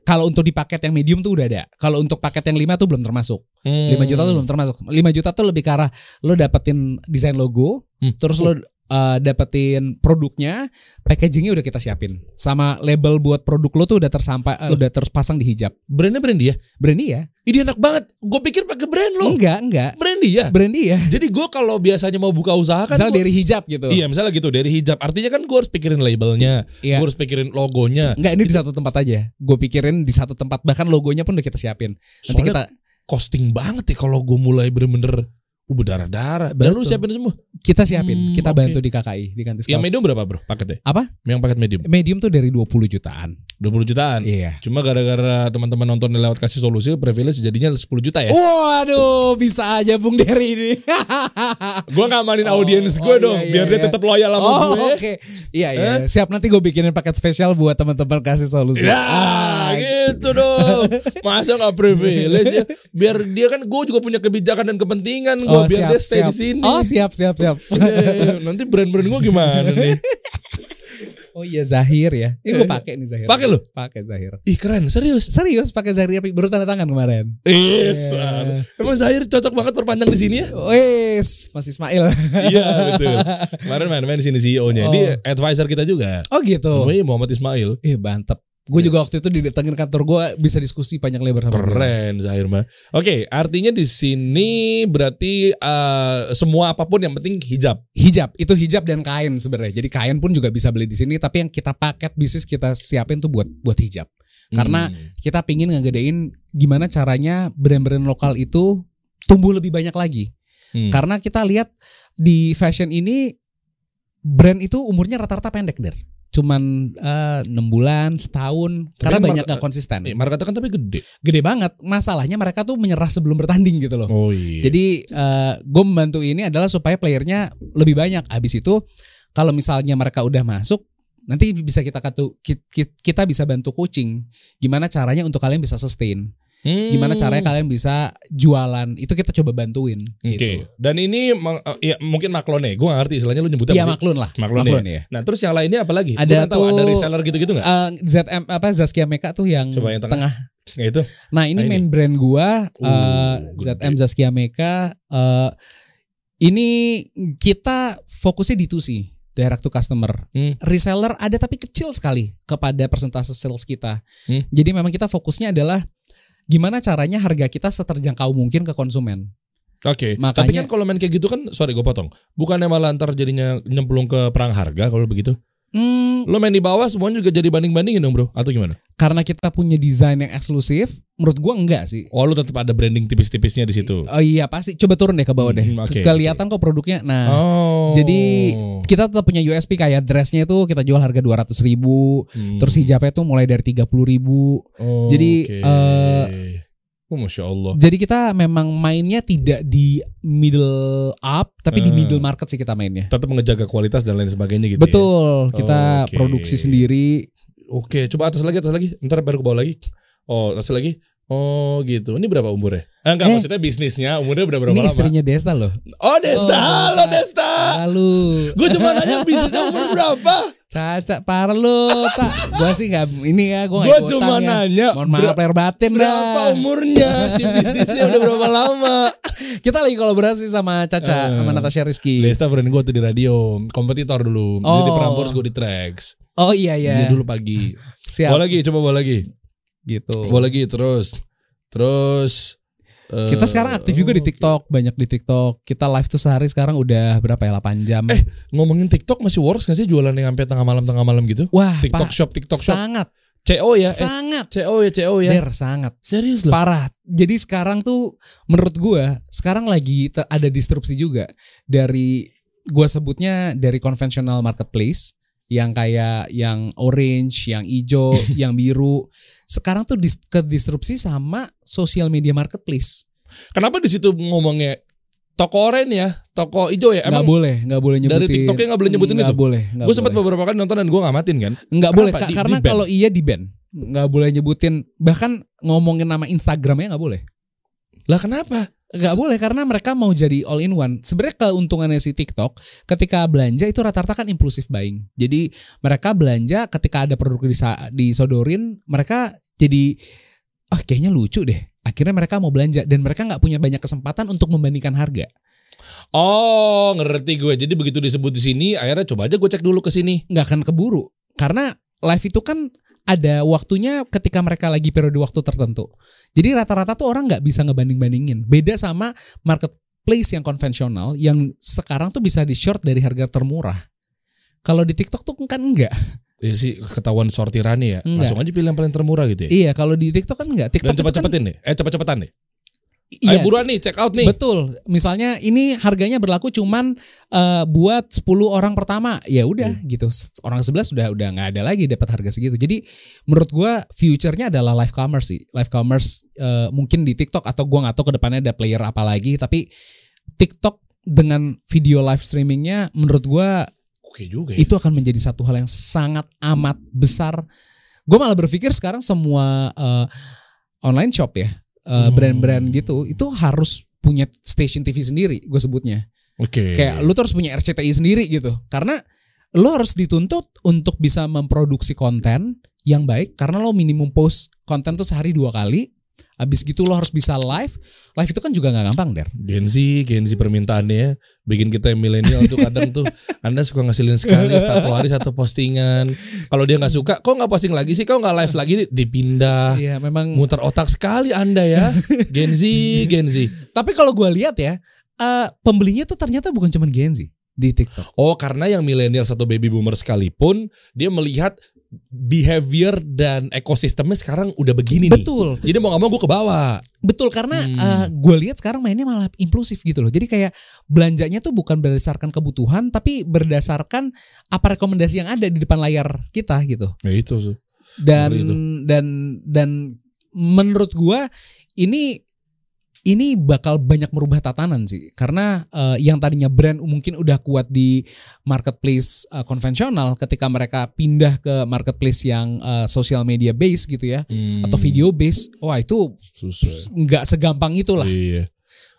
kalau untuk di paket yang medium tuh udah ada. Kalau untuk paket yang 5 tuh belum termasuk. Hmm. 5 juta tuh belum termasuk. 5 juta tuh lebih ke arah lo dapetin desain logo, Hmm. terus lo uh, dapetin produknya, packagingnya udah kita siapin. Sama label buat produk lo tuh udah tersampai uh, udah terpasang di hijab. brandnya Brandy ya Brandy ya? ini enak banget gue pikir pakai brand lo Enggak, enggak. Brandy ya Brandy ya. jadi gue kalau biasanya mau buka usaha kan Misal gua- dari hijab gitu. Iya misalnya gitu dari hijab Artinya kan gue harus pikirin labelnya Iya. Gue harus pikirin logonya Enggak, ini di satu tempat aja. Gue pikirin di satu tempat bahkan logonya pun udah kita siapin. Nanti Soalnya kita costing banget ya Kalau gue mulai bener-bener uh, berdarah-darah Dan lu siapin semua kita siapin, Hmm, kita bantu di KKI di Kantis Yang medium berapa bro paketnya? Apa? Yang paket medium Medium tuh dari 20 jutaan. 20 jutaan Iya. Cuma gara-gara teman-teman nonton lewat kasih solusi Privilege jadinya 10 juta ya Waduh, bisa aja Bung Dery ini. <laughs> Gue ngamanin Oh, audiens gue oh, dong iya, Biar iya, dia iya. tetap loyal sama oh, gue oke. Iya, iya. Siap nanti gue bikinin paket spesial buat teman-teman kasih solusi. Ya Ah, gitu dong <laughs> Masa gak privilege ya Biar dia kan Gue juga punya kebijakan dan kepentingan gue oh, Biar siap, dia stay siap. di sini Oh, siap, siap, siap. <laughs> Iya, Nanti brand-brand gue gimana nih <laughs> oh iya Zahir ya. Ini gue pakai nih Zahir. Pakai lu? Pakai Zahir. Ih keren serius Serius pakai Zahir baru tanda tangan kemarin. Yes, Iya. emang Zahir cocok banget perpanjang di sini ya? Wes, Mas Ismail. <laughs> iya betul. Kemarin main-main di sini CEO-nya. Oh. Dia advisor kita juga. Oh gitu. Iya Muhammad Ismail. Ih, mantep. Gue juga waktu itu didatengin kantor gue bisa diskusi panjang lebar sama. Keren Zahir mah. Oke, artinya di sini berarti eh, semua apa pun yang penting hijab. Hijab, itu hijab dan kain sebenarnya. Jadi kain pun juga bisa beli di sini, tapi yang kita paket bisnis kita siapin tuh buat buat hijab. Karena Hmm. kita pingin ngegedein gimana caranya brand-brand lokal itu tumbuh lebih banyak lagi. Hmm. Karena kita lihat di fashion ini brand itu umurnya rata-rata pendek der. Cuman eh, enam bulan, setahun. Tapi karena banyak gak konsisten. Eh, marketnya kan tapi gede. Gede banget. Masalahnya mereka tuh menyerah sebelum bertanding gitu loh. Oh iya. Jadi gue membantu ini adalah supaya playernya lebih banyak. Habis itu kalau misalnya mereka udah masuk, nanti bisa kita katu, ki- ki- kita bisa bantu coaching. Gimana caranya untuk kalian bisa sustain? Hmm. Gimana caranya kalian bisa jualan? Itu kita coba bantuin. Oke. Gitu. Dan ini ya mungkin maklone. Gue gak ngerti istilahnya lu nyebutnya Iya sih? maklun lah. Maklun ya. ya. Nah terus yang lainnya apa lagi? Ada nggak tahu tuh- ada reseller gitu-gitu gak? Eh, ZM apa Zaskia Meka tuh yang, Coba yang tengah. Ya itu. Nah ini Nah, ini. main brand gua Uh, eh. ZM Zaskia Meka. eh, ini kita fokusnya D2C direct to customer. Hmm. Reseller ada tapi kecil sekali kepada persentase sales kita. Hmm. Jadi memang kita fokusnya adalah gimana caranya harga kita seterjangkau mungkin ke konsumen. Oke. Makanya- Tapi kan kalau main kayak gitu kan, sorry gue potong. Bukannya malah ntar jadinya nyemplung ke perang harga kalau begitu? Hmm, Lo main di bawah semuanya juga jadi banding-bandingin dong bro? Atau gimana? Karena kita punya desain yang eksklusif, menurut gua enggak sih. Oh lo tetap ada branding tipis-tipisnya di situ. Oh iya pasti coba turun deh ke bawah deh. Hmm, oke, Kelihatan kok produknya. Nah, Oh. jadi kita tetap punya USP kayak dressnya itu kita jual harga 200 ribu, Hmm. terus hijabnya tuh mulai dari 30 ribu. Oh, jadi, oke. eh, Oh masya Allah. Jadi kita memang mainnya tidak di middle up, tapi di Eh. middle market sih kita mainnya. Tetap mengejaga kualitas dan lain sebagainya gitu. ya? Betul, kita Oke. produksi sendiri. Oke, coba atas lagi, atas lagi. Ntar baru ke bawah lagi. Oh, atas lagi. Oh gitu. Ini berapa umurnya? Eh, enggak, Eh. maksudnya bisnisnya umurnya udah berapa Ini lama? istrinya Desta loh. Oh Desta, Oh, halo Desta. Lalu Gue cuma nanya bisnisnya umur berapa? Caca parah lu tak gua sih nggak ini ya gua Gue nggak cuma ya. nanya mohon maaf ber- batin berapa dah umurnya si bisnisnya udah berapa lama? <laughs> kita lagi kolaborasi sama Caca Eh. sama Natasha Rizky Desta friend gue tuh di radio, kompetitor dulu. Dia di Oh. Prambors, gue di Trax. Oh iya iya. Ini dulu pagi. Siap. Bawa lagi, coba bawa lagi. Gitu. Bawa lagi terus. Terus eh, Kita sekarang aktif juga di. TikTok, banyak di TikTok. Kita live tuh sehari sekarang udah berapa ya? 8 jam. Eh, Ngomongin TikTok masih works gak sih jualan yang sampai tengah malam tengah malam gitu? Wah, TikTok Pak, shop, TikTok shop. sangat, CO ya? Eh, sangat. CO ya, CO ya. Der, sangat. Serius loh. Parah. Jadi sekarang tuh menurut gua sekarang lagi ada disrupsi juga dari gua sebutnya dari konvensional marketplace yang kayak yang orange, yang hijau, <laughs> yang biru. Sekarang tuh dis- ke disrupsi sama social media marketplace. Kenapa di situ ngomongnya toko oranye ya, toko hijau ya? Emang boleh, nggak boleh nyebutin. dari TikToknya nggak boleh nyebutin Nggak itu? boleh. nggak gue sempat boleh. beberapa kali nonton dan gue ngamatin kan. Kenapa? boleh Di- karena kalau iya di ban. Nggak boleh nyebutin bahkan ngomongin nama Instagramnya nggak boleh. Lah kenapa? Nggak boleh karena mereka mau jadi all in one. Sebenarnya keuntungannya si TikTok ketika belanja itu rata-rata kan impulsif buying. Jadi mereka belanja ketika ada produk disodorin, mereka jadi ah kayaknya lucu deh. Akhirnya mereka mau belanja dan mereka nggak punya banyak kesempatan untuk membandingkan harga. Oh, ngerti gue. Jadi begitu disebut di sini, akhirnya coba aja gue cek dulu ke sini. nggak akan keburu karena live itu kan ada waktunya ketika mereka lagi periode waktu tertentu. Jadi rata-rata tuh orang nggak bisa ngebanding-bandingin. Beda sama marketplace yang konvensional yang sekarang tuh bisa di short dari harga termurah. Kalau di TikTok tuh kan enggak. Ya sih ketahuan sortirannya ya. Enggak. Langsung aja pilih yang paling termurah gitu ya. Iya, kalau di TikTok kan enggak. TikTok Dan itu cepet-cepetin nih. Eh cepet-cepetan nih. Iya, Ayo buruan nih, check out nih. Betul. Misalnya ini harganya berlaku cuman eh, buat 10 orang pertama. Ya udah Iya. gitu. Orang sebelah sudah udah nggak ada lagi dapat harga segitu. Jadi menurut gua future-nya adalah live commerce sih. Live commerce eh, mungkin di TikTok atau gua nggak tahu ke depannya ada player apa lagi, tapi TikTok dengan video live streamingnya menurut gua Oke juga ya. itu akan menjadi satu hal yang sangat amat besar. Gue malah berpikir sekarang semua eh, online shop ya, eh, Hmm. brand-brand gitu, itu harus punya station TV sendiri, gue sebutnya. Oke. Kayak lu tuh harus punya RCTI sendiri gitu, karena lu harus dituntut untuk bisa memproduksi konten yang baik, karena lo minimum post konten tuh sehari dua kali. Habis gitu lo harus bisa live. Live itu kan juga nggak gampang, Der. Gen Z, Gen Z permintaannya ya, bikin kita yang milenial tuh kadang tuh <laughs> Anda suka ngasilin sekali satu hari satu postingan. Kalau dia nggak suka, kok nggak posting lagi sih? Kok nggak live lagi? Dipindah. Iya, memang Muter otak sekali Anda ya. Gen Z, Gen Z. Tapi kalau gue lihat ya, eh, pembelinya tuh ternyata bukan cuma Gen Z di TikTok. Oh, karena yang milenial satu baby boomer sekalipun dia melihat behavior dan ekosistemnya sekarang udah begini nih. Betul, Jadi mau gak mau gue ke bawah. betul karena Hmm. gue lihat sekarang mainnya malah impulsif gitu loh. Jadi kayak belanjanya tuh bukan berdasarkan kebutuhan, tapi berdasarkan apa rekomendasi yang ada di depan layar kita gitu. Ya itu tuh. Dan itu. dan dan menurut gue ini ini bakal banyak merubah tatanan sih. Karena eh, yang tadinya brand mungkin udah kuat di marketplace eh, konvensional ketika mereka pindah ke marketplace yang eh, social media base gitu ya atau video base wah itu Hmm, nggak segampang itulah. Iya.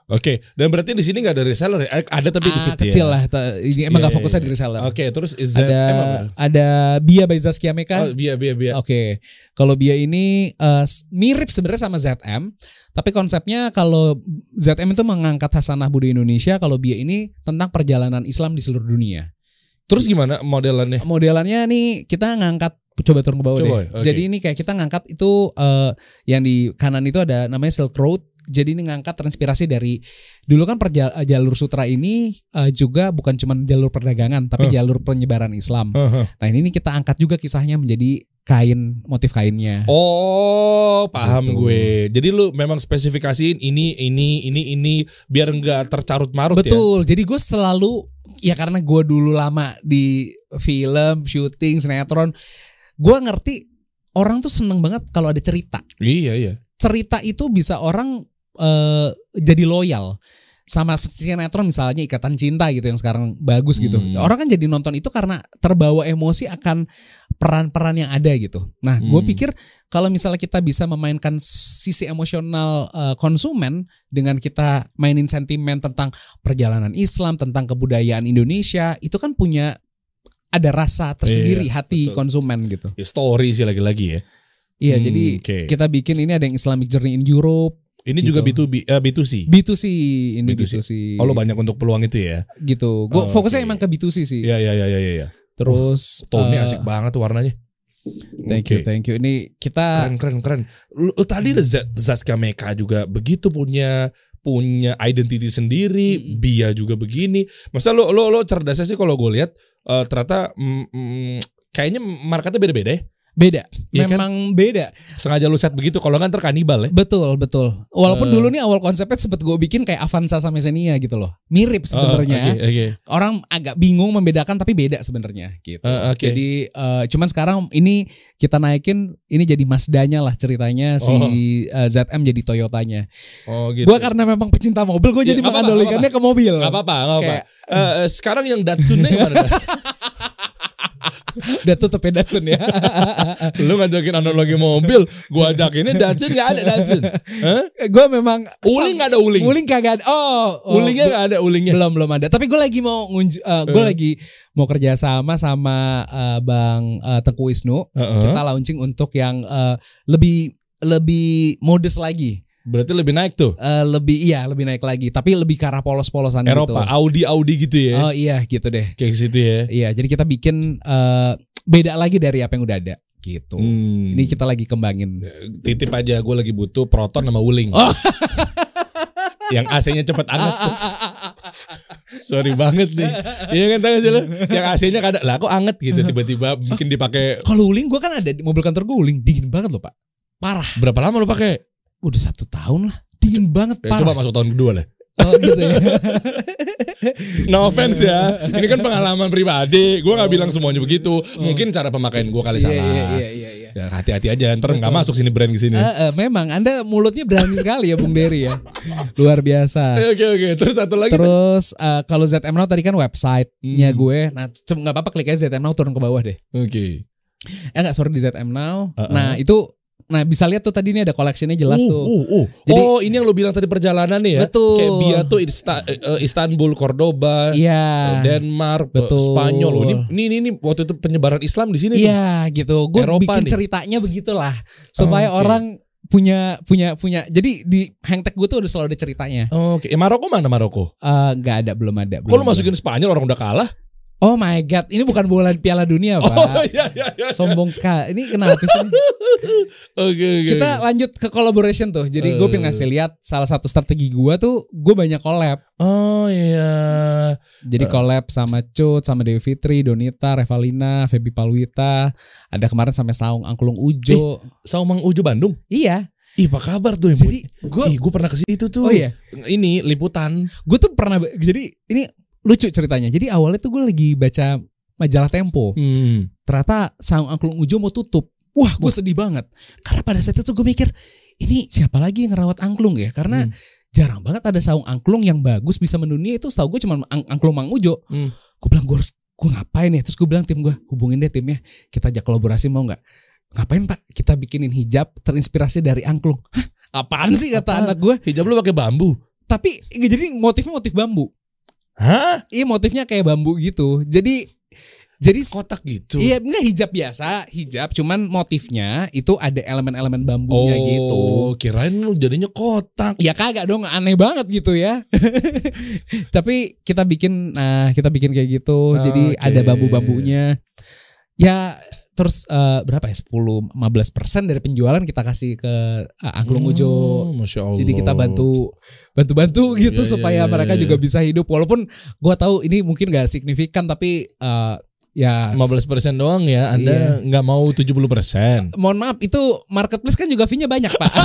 Oke, dan berarti di sini nggak ada reseller ya? Eh, Ada tapi Ah, dikit kecil ya. lah ini emang Iya, nggak iya, fokusnya iya. di reseller Oke, terus is that ada emang apa? ada Bia by Zaskia Meka Oh, biar biar biar. Oke, kalau Bia ini s- mirip sebenarnya sama ZM, tapi konsepnya kalau ZM itu mengangkat hasanah Buddha Indonesia, kalau Bia ini tentang perjalanan Islam di seluruh dunia. Terus gimana modelannya? Modelannya nih kita ngangkat coba turun ke bawah Coba deh. ya, oke. Jadi ini kayak kita ngangkat itu eh, yang di kanan itu ada namanya Silk Road. Jadi ini ngangkat transpirasi dari dulu kan perja- jalur sutra ini eh, juga bukan cuma jalur perdagangan, tapi Huh. jalur penyebaran Islam. Heeh. Nah ini kita angkat juga kisahnya menjadi kain motif kainnya. Oh, paham Gitu. gue. Jadi lu memang spesifikasiin ini ini ini ini biar nggak tercarut marut ya. Betul. Jadi gue selalu ya karena gue dulu lama di film, syuting, sinetron, gue ngerti orang tuh seneng banget kalau ada cerita. Iya iya. Cerita itu bisa orang eh, jadi loyal sama sinetron misalnya ikatan cinta gitu yang sekarang bagus gitu. Hmm. Orang kan jadi nonton itu karena terbawa emosi akan peran-peran yang ada gitu. Nah, gue Hmm. pikir kalau misalnya kita bisa memainkan sisi emosional eh, konsumen dengan kita mainin sentimen tentang perjalanan Islam, tentang kebudayaan Indonesia, itu kan punya ada rasa tersendiri Iya, hati betul. konsumen gitu. Ya, story sih lagi-lagi ya. Iya, Hmm, jadi oke. kita bikin ini ada yang Islamic Journey in Europe, Ini Gitu. juga B2B eh, B2C. B2C ini B2C. B2C. Oh, lu banyak untuk peluang itu ya. gitu. Gue Oh, fokusnya oke. emang ke B2C sih. Iya iya iya iya iya. Terus Tone eh, asik banget tuh warnanya. Thank you, Oke. thank you. Ini kita Keren keren keren. Lu, tadi ada Z- Zazka Meka juga begitu punya punya identity sendiri, Mm-mm. Bia juga begini. Masa lo lo lo cerdasnya sih kalau gue lihat eh, ternyata mm, mm, kayaknya marketnya beda-beda ya. Beda. Kan? Memang beda. Sengaja lu set begitu kalau kan terkanibal ya. Betul, betul. Walaupun Eh. dulu nih awal konsepnya sempet gue bikin kayak Avanza sama Xenia gitu loh. Mirip sebenarnya. Oh, Oke, oke. Orang agak bingung membedakan tapi beda sebenarnya gitu. Eh, oke. Jadi eh, cuman sekarang ini kita naikin ini jadi Mazdanya lah ceritanya si eh, ZM jadi Toyotanya. Oh gitu. Gua karena memang pecinta mobil gue Iya, jadi mengandalkannya ke mobil. Gak apa-apa, gak apa-apa. Eh, sekarang yang Datsunnya gimana? Udah tutup ya Datsun ya. <laughs> lu ngajakin analogi mobil, gua ajakinnya Datsun gak ada Datsun. Hah? gue memang Uling gak ada uling. Uling kagak ada. Oh, oh, Ulingnya gak ada ulingnya. belum belum ada. Tapi gue lagi mau gue Eh. lagi mau kerja sama sama eh, Bang eh, Tengku Wisnu. Heeh. Kita launching untuk yang eh, lebih lebih modest lagi. Berarti lebih naik tuh. Eh, lebih iya, lebih naik lagi, tapi lebih ke arah polos-polosan Eropa, gitu. Audi Audi gitu ya. Oh iya, gitu deh. Kayak situ ya. Iya, jadi kita bikin eh, beda lagi dari apa yang udah ada gitu. Hmm. Ini kita lagi kembangin. titip aja gue lagi butuh proton sama wuling. Oh. <laughs> yang AC-nya cepet anget tuh. <laughs> Sorry banget nih. Iya kan tahu sih lo? Yang AC-nya kadang lah kok anget gitu <laughs> tiba-tiba mungkin dipakai Kalau uling gue kan ada di mobil kantor gue uling dingin banget loh pak. Parah. berapa lama lo pakai? Udah satu tahun lah. Dingin banget Ya, parah. coba masuk tahun kedua lah. Oh gitu ya. <laughs> No offense ya. Ini kan pengalaman pribadi. Gue nggak bilang semuanya begitu. Mungkin cara pemakaian gue kali salah. Oh. Iya iya iya iya. Ya, hati-hati aja. Ntar nggak masuk sini brand ke sini. Eh, eh, memang Anda mulutnya berani sekali ya Bung Dery ya. Luar biasa. <laughs> Oke oke. Terus satu lagi. Terus eh, kalau ZM Now tadi kan website-nya Hmm. gue. Nah, cuma nggak apa-apa klik aja ZM Now turun ke bawah deh. Oke. Eh enggak sorry di ZM Now. Uh-uh. Nah, itu nah bisa lihat tuh tadi ini ada collection-nya jelas Uh, tuh. uh, uh. Jadi- oh ini yang lo bilang tadi perjalanan nih ya. Betul. Kayak Bia tuh Ista- eh, Istanbul, Cordoba, Iya. Denmark, Betul. Spanyol. Ini, ini ini ini waktu itu penyebaran Islam di sini. Iya gitu. Gue bikin nih. ceritanya begitulah supaya Oke. orang punya punya punya. Jadi di hangtag gue tuh udah selalu ada ceritanya. Oke. Eh, Maroko mana Maroko? Eh, Nggak ada belum ada. Kok lu belum masukin Spanyol orang udah kalah? Oh my god, ini bukan bola Piala Dunia Oh pak. <laughs> iya iya iya. Sombong sekali. Ini kenapa sih? <laughs> Oke oke. Kita lanjut ke collaboration tuh. Jadi gue Eh. pengen ngasih lihat salah satu strategi gue tuh gue banyak collab. Oh iya. Jadi Eh. collab sama Cut, sama Dewi Fitri, Donita, Revalina, Feby Palwita. Ada kemarin sampai Saung Angklung Ujo. Saumang Ujo Bandung. Iya. Ih, apa kabar tuh? Jadi gue gue pernah ke situ tuh. Oh iya. Ini liputan. gue tuh pernah jadi ini lucu ceritanya. Jadi awalnya tuh gue lagi baca majalah Tempo. Hmm. Ternyata Saung Angklung Ujo mau tutup. Wah, gue sedih banget. Karena pada saat itu gue mikir, ini siapa lagi yang ngerawat angklung ya? Karena Hmm. jarang banget ada saung angklung yang bagus bisa mendunia itu. Setahu gue cuma ang- angklung Mang Ujo. Hmm. Gue bilang gue harus gue ngapain ya? Terus gue bilang tim gue hubungin deh timnya. Kita ajak kolaborasi mau nggak? Ngapain pak? Kita bikinin hijab terinspirasi dari angklung. Hah? Apaan sih kata Apaan? anak gue? Hijab lu pakai bambu. Tapi jadi motifnya motif bambu. Hah? Iya motifnya kayak bambu gitu. Jadi jadi Kotak gitu. Iya enggak hijab biasa, hijab cuman motifnya itu ada elemen-elemen bambunya oh, gitu. kirain lu jadinya kotak. Ya kagak dong, aneh banget gitu ya. <laughs> Tapi kita bikin nah kita bikin kayak gitu. Jadi Oke. ada bambu-bambunya. Ya terus eh, berapa ya 10 15% dari penjualan kita kasih ke eh, Angklung Ujo. Oh, Masya Allah. Jadi kita bantu bantu-bantu gitu Iya, iya, supaya iya, mereka iya. juga bisa hidup walaupun gua tahu ini mungkin gak signifikan tapi eh, ya 15% doang ya. Anda nggak mau 70%. mohon maaf itu marketplace kan juga fee-nya banyak pak <laughs>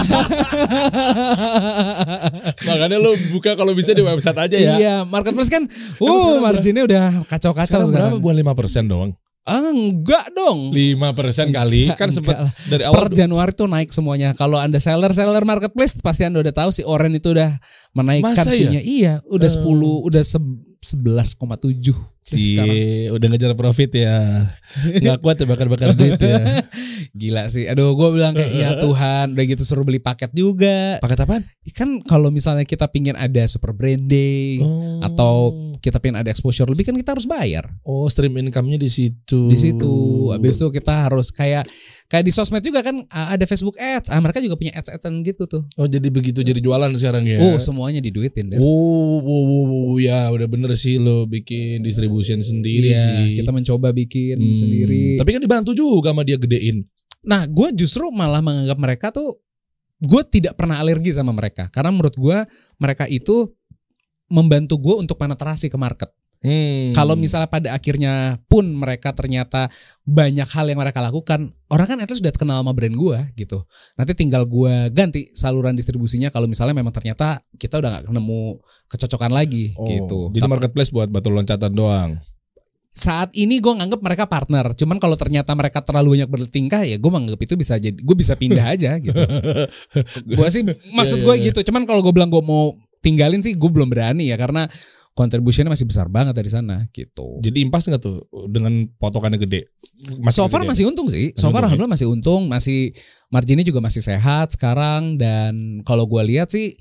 Makanya lu buka kalau bisa di website aja ya. iya marketplace kan uh marginnya udah kacau-kacau Sekarang berapa bukan 5% doang? Ah, enggak dong 5% kali kan Enggak sempat dari per awal Januari tuh naik semuanya kalau anda seller seller marketplace pasti anda udah tahu si Oren itu udah menaikkan Masa ya? iya udah Eh. 10 udah se- 11,7 sekarang Cie, udah ngejar profit ya. Nggak kuat ya bakar-bakar duit ya. <laughs> gila sih aduh gue bilang kayak ya <laughs> Tuhan udah gitu suruh beli paket juga Paket apaan? kan kalau misalnya kita pingin ada super branding Oh. atau kita pengen ada exposure lebih kan kita harus bayar oh stream income-nya di situ. di situ. Habis itu kita harus kayak kayak di sosmed juga kan ada Facebook Ads. Ah mereka juga punya ads-adsan gitu tuh. Oh jadi begitu jadi jualan sekarang ya. Oh, semuanya diduitin deh. Oh, wow, wow, wow, ya udah bener sih lo bikin distribution sendiri Iya, sih. kita mencoba bikin Hmm, sendiri. Tapi kan dibantu juga sama dia gedein. Nah, gue justru malah menganggap mereka tuh gue tidak pernah alergi sama mereka karena menurut gue mereka itu membantu gue untuk penetrasi ke market. Hmm. Kalau misalnya pada akhirnya pun mereka ternyata banyak hal yang mereka lakukan, orang kan itu sudah kenal sama brand gue gitu. Nanti tinggal gue ganti saluran distribusinya kalau misalnya memang ternyata kita udah nggak nemu kecocokan lagi Oh, gitu. Jadi marketplace buat batu loncatan doang. Saat ini gue nganggap mereka partner. Cuman kalau ternyata mereka terlalu banyak bertingkah ya gue menganggap itu bisa jadi gue bisa pindah aja gitu. <laughs> gue sih maksud Iya, gue iya, gitu. Cuman kalau gue bilang gue mau tinggalin sih gue belum berani ya karena contributionnya masih besar banget dari sana gitu. Jadi impas nggak tuh dengan potongannya gede? Masih so far gede? masih untung sih. So far ya? alhamdulillah masih untung, masih marginnya juga masih sehat sekarang dan kalau gue lihat sih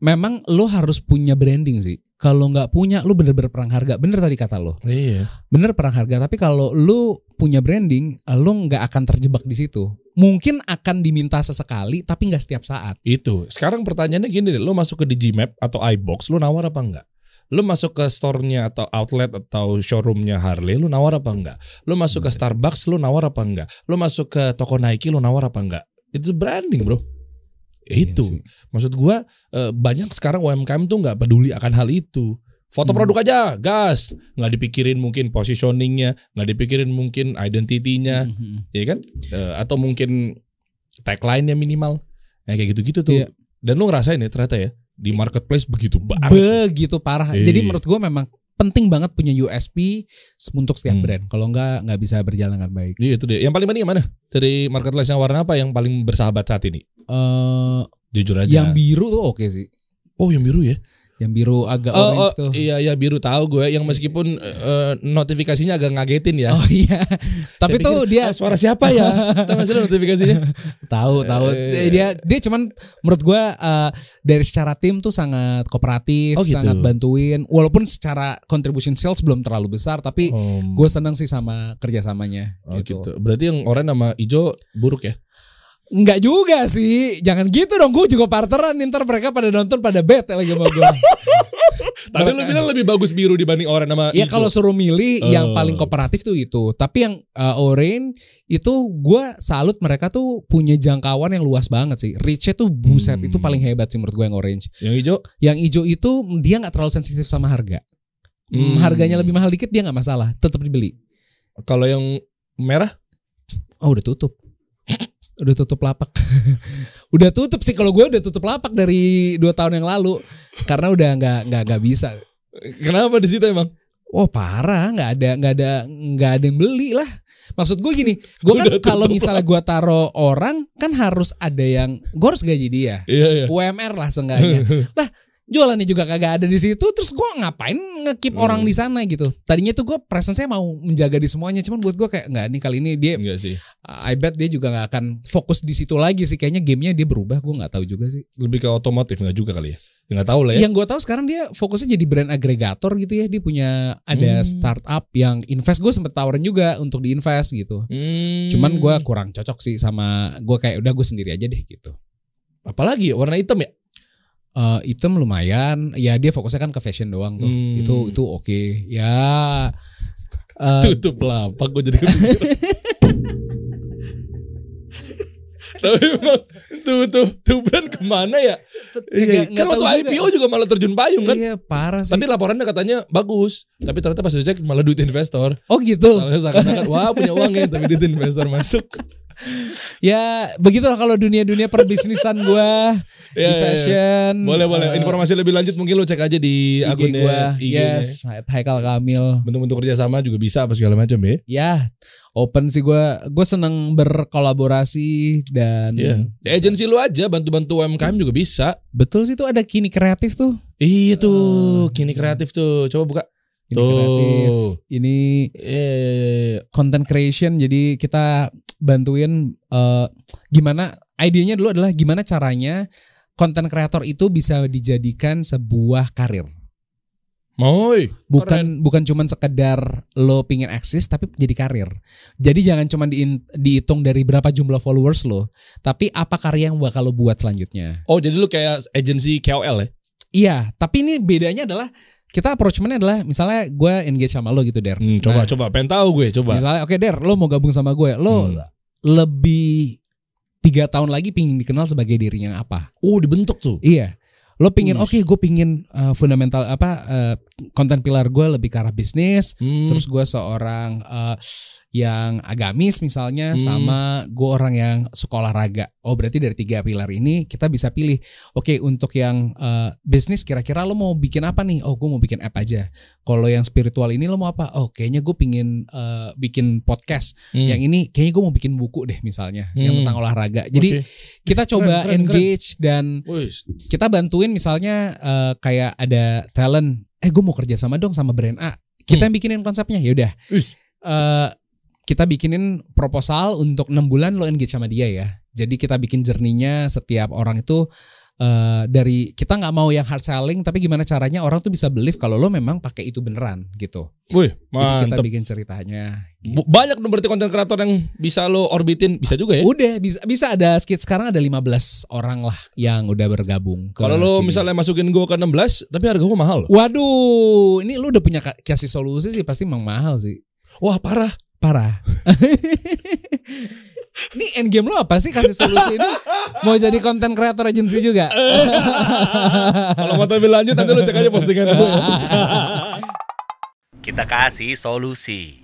memang lo harus punya branding sih. Kalau nggak punya lo bener-bener perang harga. Bener tadi kata lo. Iya. bener perang harga tapi kalau lu punya branding lu nggak akan terjebak di situ mungkin akan diminta sesekali tapi nggak setiap saat Itu. Sekarang pertanyaannya gini deh, lo masuk ke Digimap atau iBox, lo nawar apa enggak? Lo masuk ke store-nya atau outlet atau showroom-nya Harley, lo nawar apa enggak? Lo masuk ke Starbucks, lo nawar apa enggak? Lo masuk ke toko Nike, lo nawar apa enggak? It's a branding, bro. Ya itu. Iya. Maksud gua eh, banyak sekarang UMKM tuh nggak peduli akan hal itu. Foto Hmm. produk aja, gas. Nggak dipikirin mungkin positioningnya, nggak dipikirin mungkin identitinya, Mhm. ya kan? Eh, atau mungkin tagline-nya minimal. Ya, kayak gitu-gitu tuh. Iya. Dan lu ngerasain ya ternyata ya di marketplace begitu banget. begitu parah Iya. jadi menurut gua memang penting banget punya USP untuk setiap Hmm. brand kalau nggak nggak bisa berjalan dengan baik Iya itu deh. Yang paling penting yang mana? Dari marketplace yang warna apa yang paling bersahabat saat ini? Eh, Jujur aja. yang biru tuh oke sih oh, yang biru ya? Yang biru agak Oh, orange oh, tuh iya iya biru tahu gue yang meskipun eh, notifikasinya agak ngagetin ya. oh iya <laughs> tapi Saya tuh pikir, dia "Ah, suara siapa ya? <laughs> Tahu sih notifikasinya? <laughs> Tahu, tahu. Eh. Dia dia cuman menurut gua eh, dari secara tim tuh sangat kooperatif, Oh, gitu. sangat bantuin. Walaupun secara contribution sales belum terlalu besar, tapi Oh, gue seneng sih sama kerjasamanya. oh, gitu. gitu. Berarti yang oranye sama hijau buruk ya? Enggak juga sih, jangan gitu dong. Gue juga partneran, ntar mereka pada nonton pada bete lagi sama gue. <laughs> Tapi lu bilang lebih bagus biru dibanding oranye sama Ya kalau suruh milih yang Oh. paling kooperatif tuh itu. Tapi yang uh, orange itu gue salut mereka tuh punya jangkauan yang luas banget sih. Reach-nya tuh buset Hmm. itu paling hebat sih menurut gue yang orange. yang hijau Yang hijau itu dia nggak terlalu sensitif sama harga. Hmm, Hmm. Harganya lebih mahal dikit dia nggak masalah, tetap dibeli. kalau yang merah Oh udah tutup, udah tutup lapak. <laughs> udah tutup sih kalau gue udah tutup lapak dari dua tahun yang lalu karena udah nggak nggak nggak bisa. kenapa di situ emang? Oh parah, nggak ada nggak ada nggak ada yang beli lah. Maksud gue gini, gue kan kalau misalnya gue taruh orang kan harus ada yang gue harus gaji dia. Iya iya. UMR lah seenggaknya. <laughs> lah jualannya juga kagak ada di situ terus gue ngapain ngekip Hmm. orang di sana gitu. Tadinya tuh gue presence-nya mau menjaga di semuanya cuman buat gue kayak nggak nih kali ini dia Enggak sih. I bet dia juga nggak akan fokus di situ lagi sih kayaknya gamenya dia berubah gue nggak tahu juga sih. Lebih ke otomotif enggak juga kali ya? Enggak tahu lah ya. Yang gue tahu sekarang dia fokusnya jadi brand agregator gitu ya dia punya ada Hmm. startup yang invest gue sempet tawarin juga untuk diinvest gitu. Hmm. Cuman gue kurang cocok sih sama gue kayak udah gue sendiri aja deh gitu. apalagi ya warna hitam ya? Eh item lumayan, ya dia fokusnya kan ke fashion doang tuh. Hmm. Itu itu oke. Ya eh, Tutup lapak gue jadi kepikiran. Tapi emang tuh tuh tuh brand ke mana ya? Iya, kan tahu waktu juga. IPO juga malah terjun payung kan? Iya parah sih. Tapi laporannya katanya bagus. Tapi ternyata pas dicek malah duit investor. oh gitu. Soalnya seakan-akan wah punya uang ya tapi duit investor masuk. Ya begitulah kalau dunia-dunia perbisnisan gua Iya, <laughs> di iya, iya. fashion. Boleh boleh. eh, Informasi lebih lanjut mungkin lu cek aja di IG akunnya gua. IG-nya. Yes, Haikal Kamil. Bentuk-bentuk kerjasama juga bisa apa segala macam ya. Ya, open sih gua. Gue seneng berkolaborasi dan Iya. Ya, agensi lu aja bantu-bantu UMKM juga bisa. betul sih tuh ada kini kreatif tuh. Iya tuh, kini kreatif tuh. Coba buka. Ini Tuh. kreatif. Ini Eh, content creation jadi kita bantuin eh, gimana idenya dulu adalah gimana caranya content creator itu bisa dijadikan sebuah karir Moy. Bukan bukan cuman sekedar lo pingin eksis tapi jadi karir. Jadi jangan cuma di, dihitung dari berapa jumlah followers lo, tapi apa karya yang bakal lo buat selanjutnya. Oh, jadi lu kayak agensi KOL ya? Iya, tapi ini bedanya adalah kita approachmentnya adalah misalnya gue engage sama lo gitu Der. Hmm, coba Nah, coba pengen tahu gue, coba. Misalnya oke Der, lo mau gabung sama gue, lo Hmm. lebih tiga tahun lagi pingin dikenal sebagai dirinya apa? Oh, dibentuk tuh. Iya. Lo pingin, oke gue pingin uh, fundamental apa uh, konten pilar gue lebih ke arah bisnis. Hmm. Terus gue seorang uh, yang agamis misalnya, Hmm. sama gue orang yang suka olahraga. Oh berarti dari tiga pilar ini kita bisa pilih. Oke untuk yang uh, bisnis kira-kira lo mau bikin apa nih? Oh gue mau bikin app aja. Kalau yang spiritual ini lo mau apa? Oh kayaknya gue pingin uh, bikin podcast. Hmm. Yang ini kayaknya gue mau bikin buku deh misalnya yang Hmm. tentang olahraga. Jadi Oke. kita coba keren, keren. engage dan Wih, kita bantuin misalnya eh, kayak ada talent eh gue mau kerja sama dong sama brand A kita yang bikinin konsepnya ya udah Wis. Kita bikinin proposal untuk enam bulan lo engage sama dia ya jadi kita bikin journey-nya setiap orang itu eh, dari kita nggak mau yang hard selling tapi gimana caranya orang tuh bisa believe kalau lo memang pakai itu beneran gitu Wih, jadi kita mantep. bikin ceritanya Bu- Banyak dong berarti konten kreator yang bisa lo orbitin, bisa juga ya. udah bisa bisa ada skit sekarang ada 15 orang lah yang udah bergabung Kalau lo misalnya masukin gue ke 16, tapi harga gue mahal. Waduh, ini lu udah punya ka- kasih solusi sih pasti emang mahal sih. Wah, parah. Parah. <laughs> ini endgame lu apa sih kasih solusi ini? Mau jadi konten creator agency juga? <laughs> Kalau mau tahu lebih lanjut nanti lo cek aja postingan gue. <laughs> Kita kasih solusi.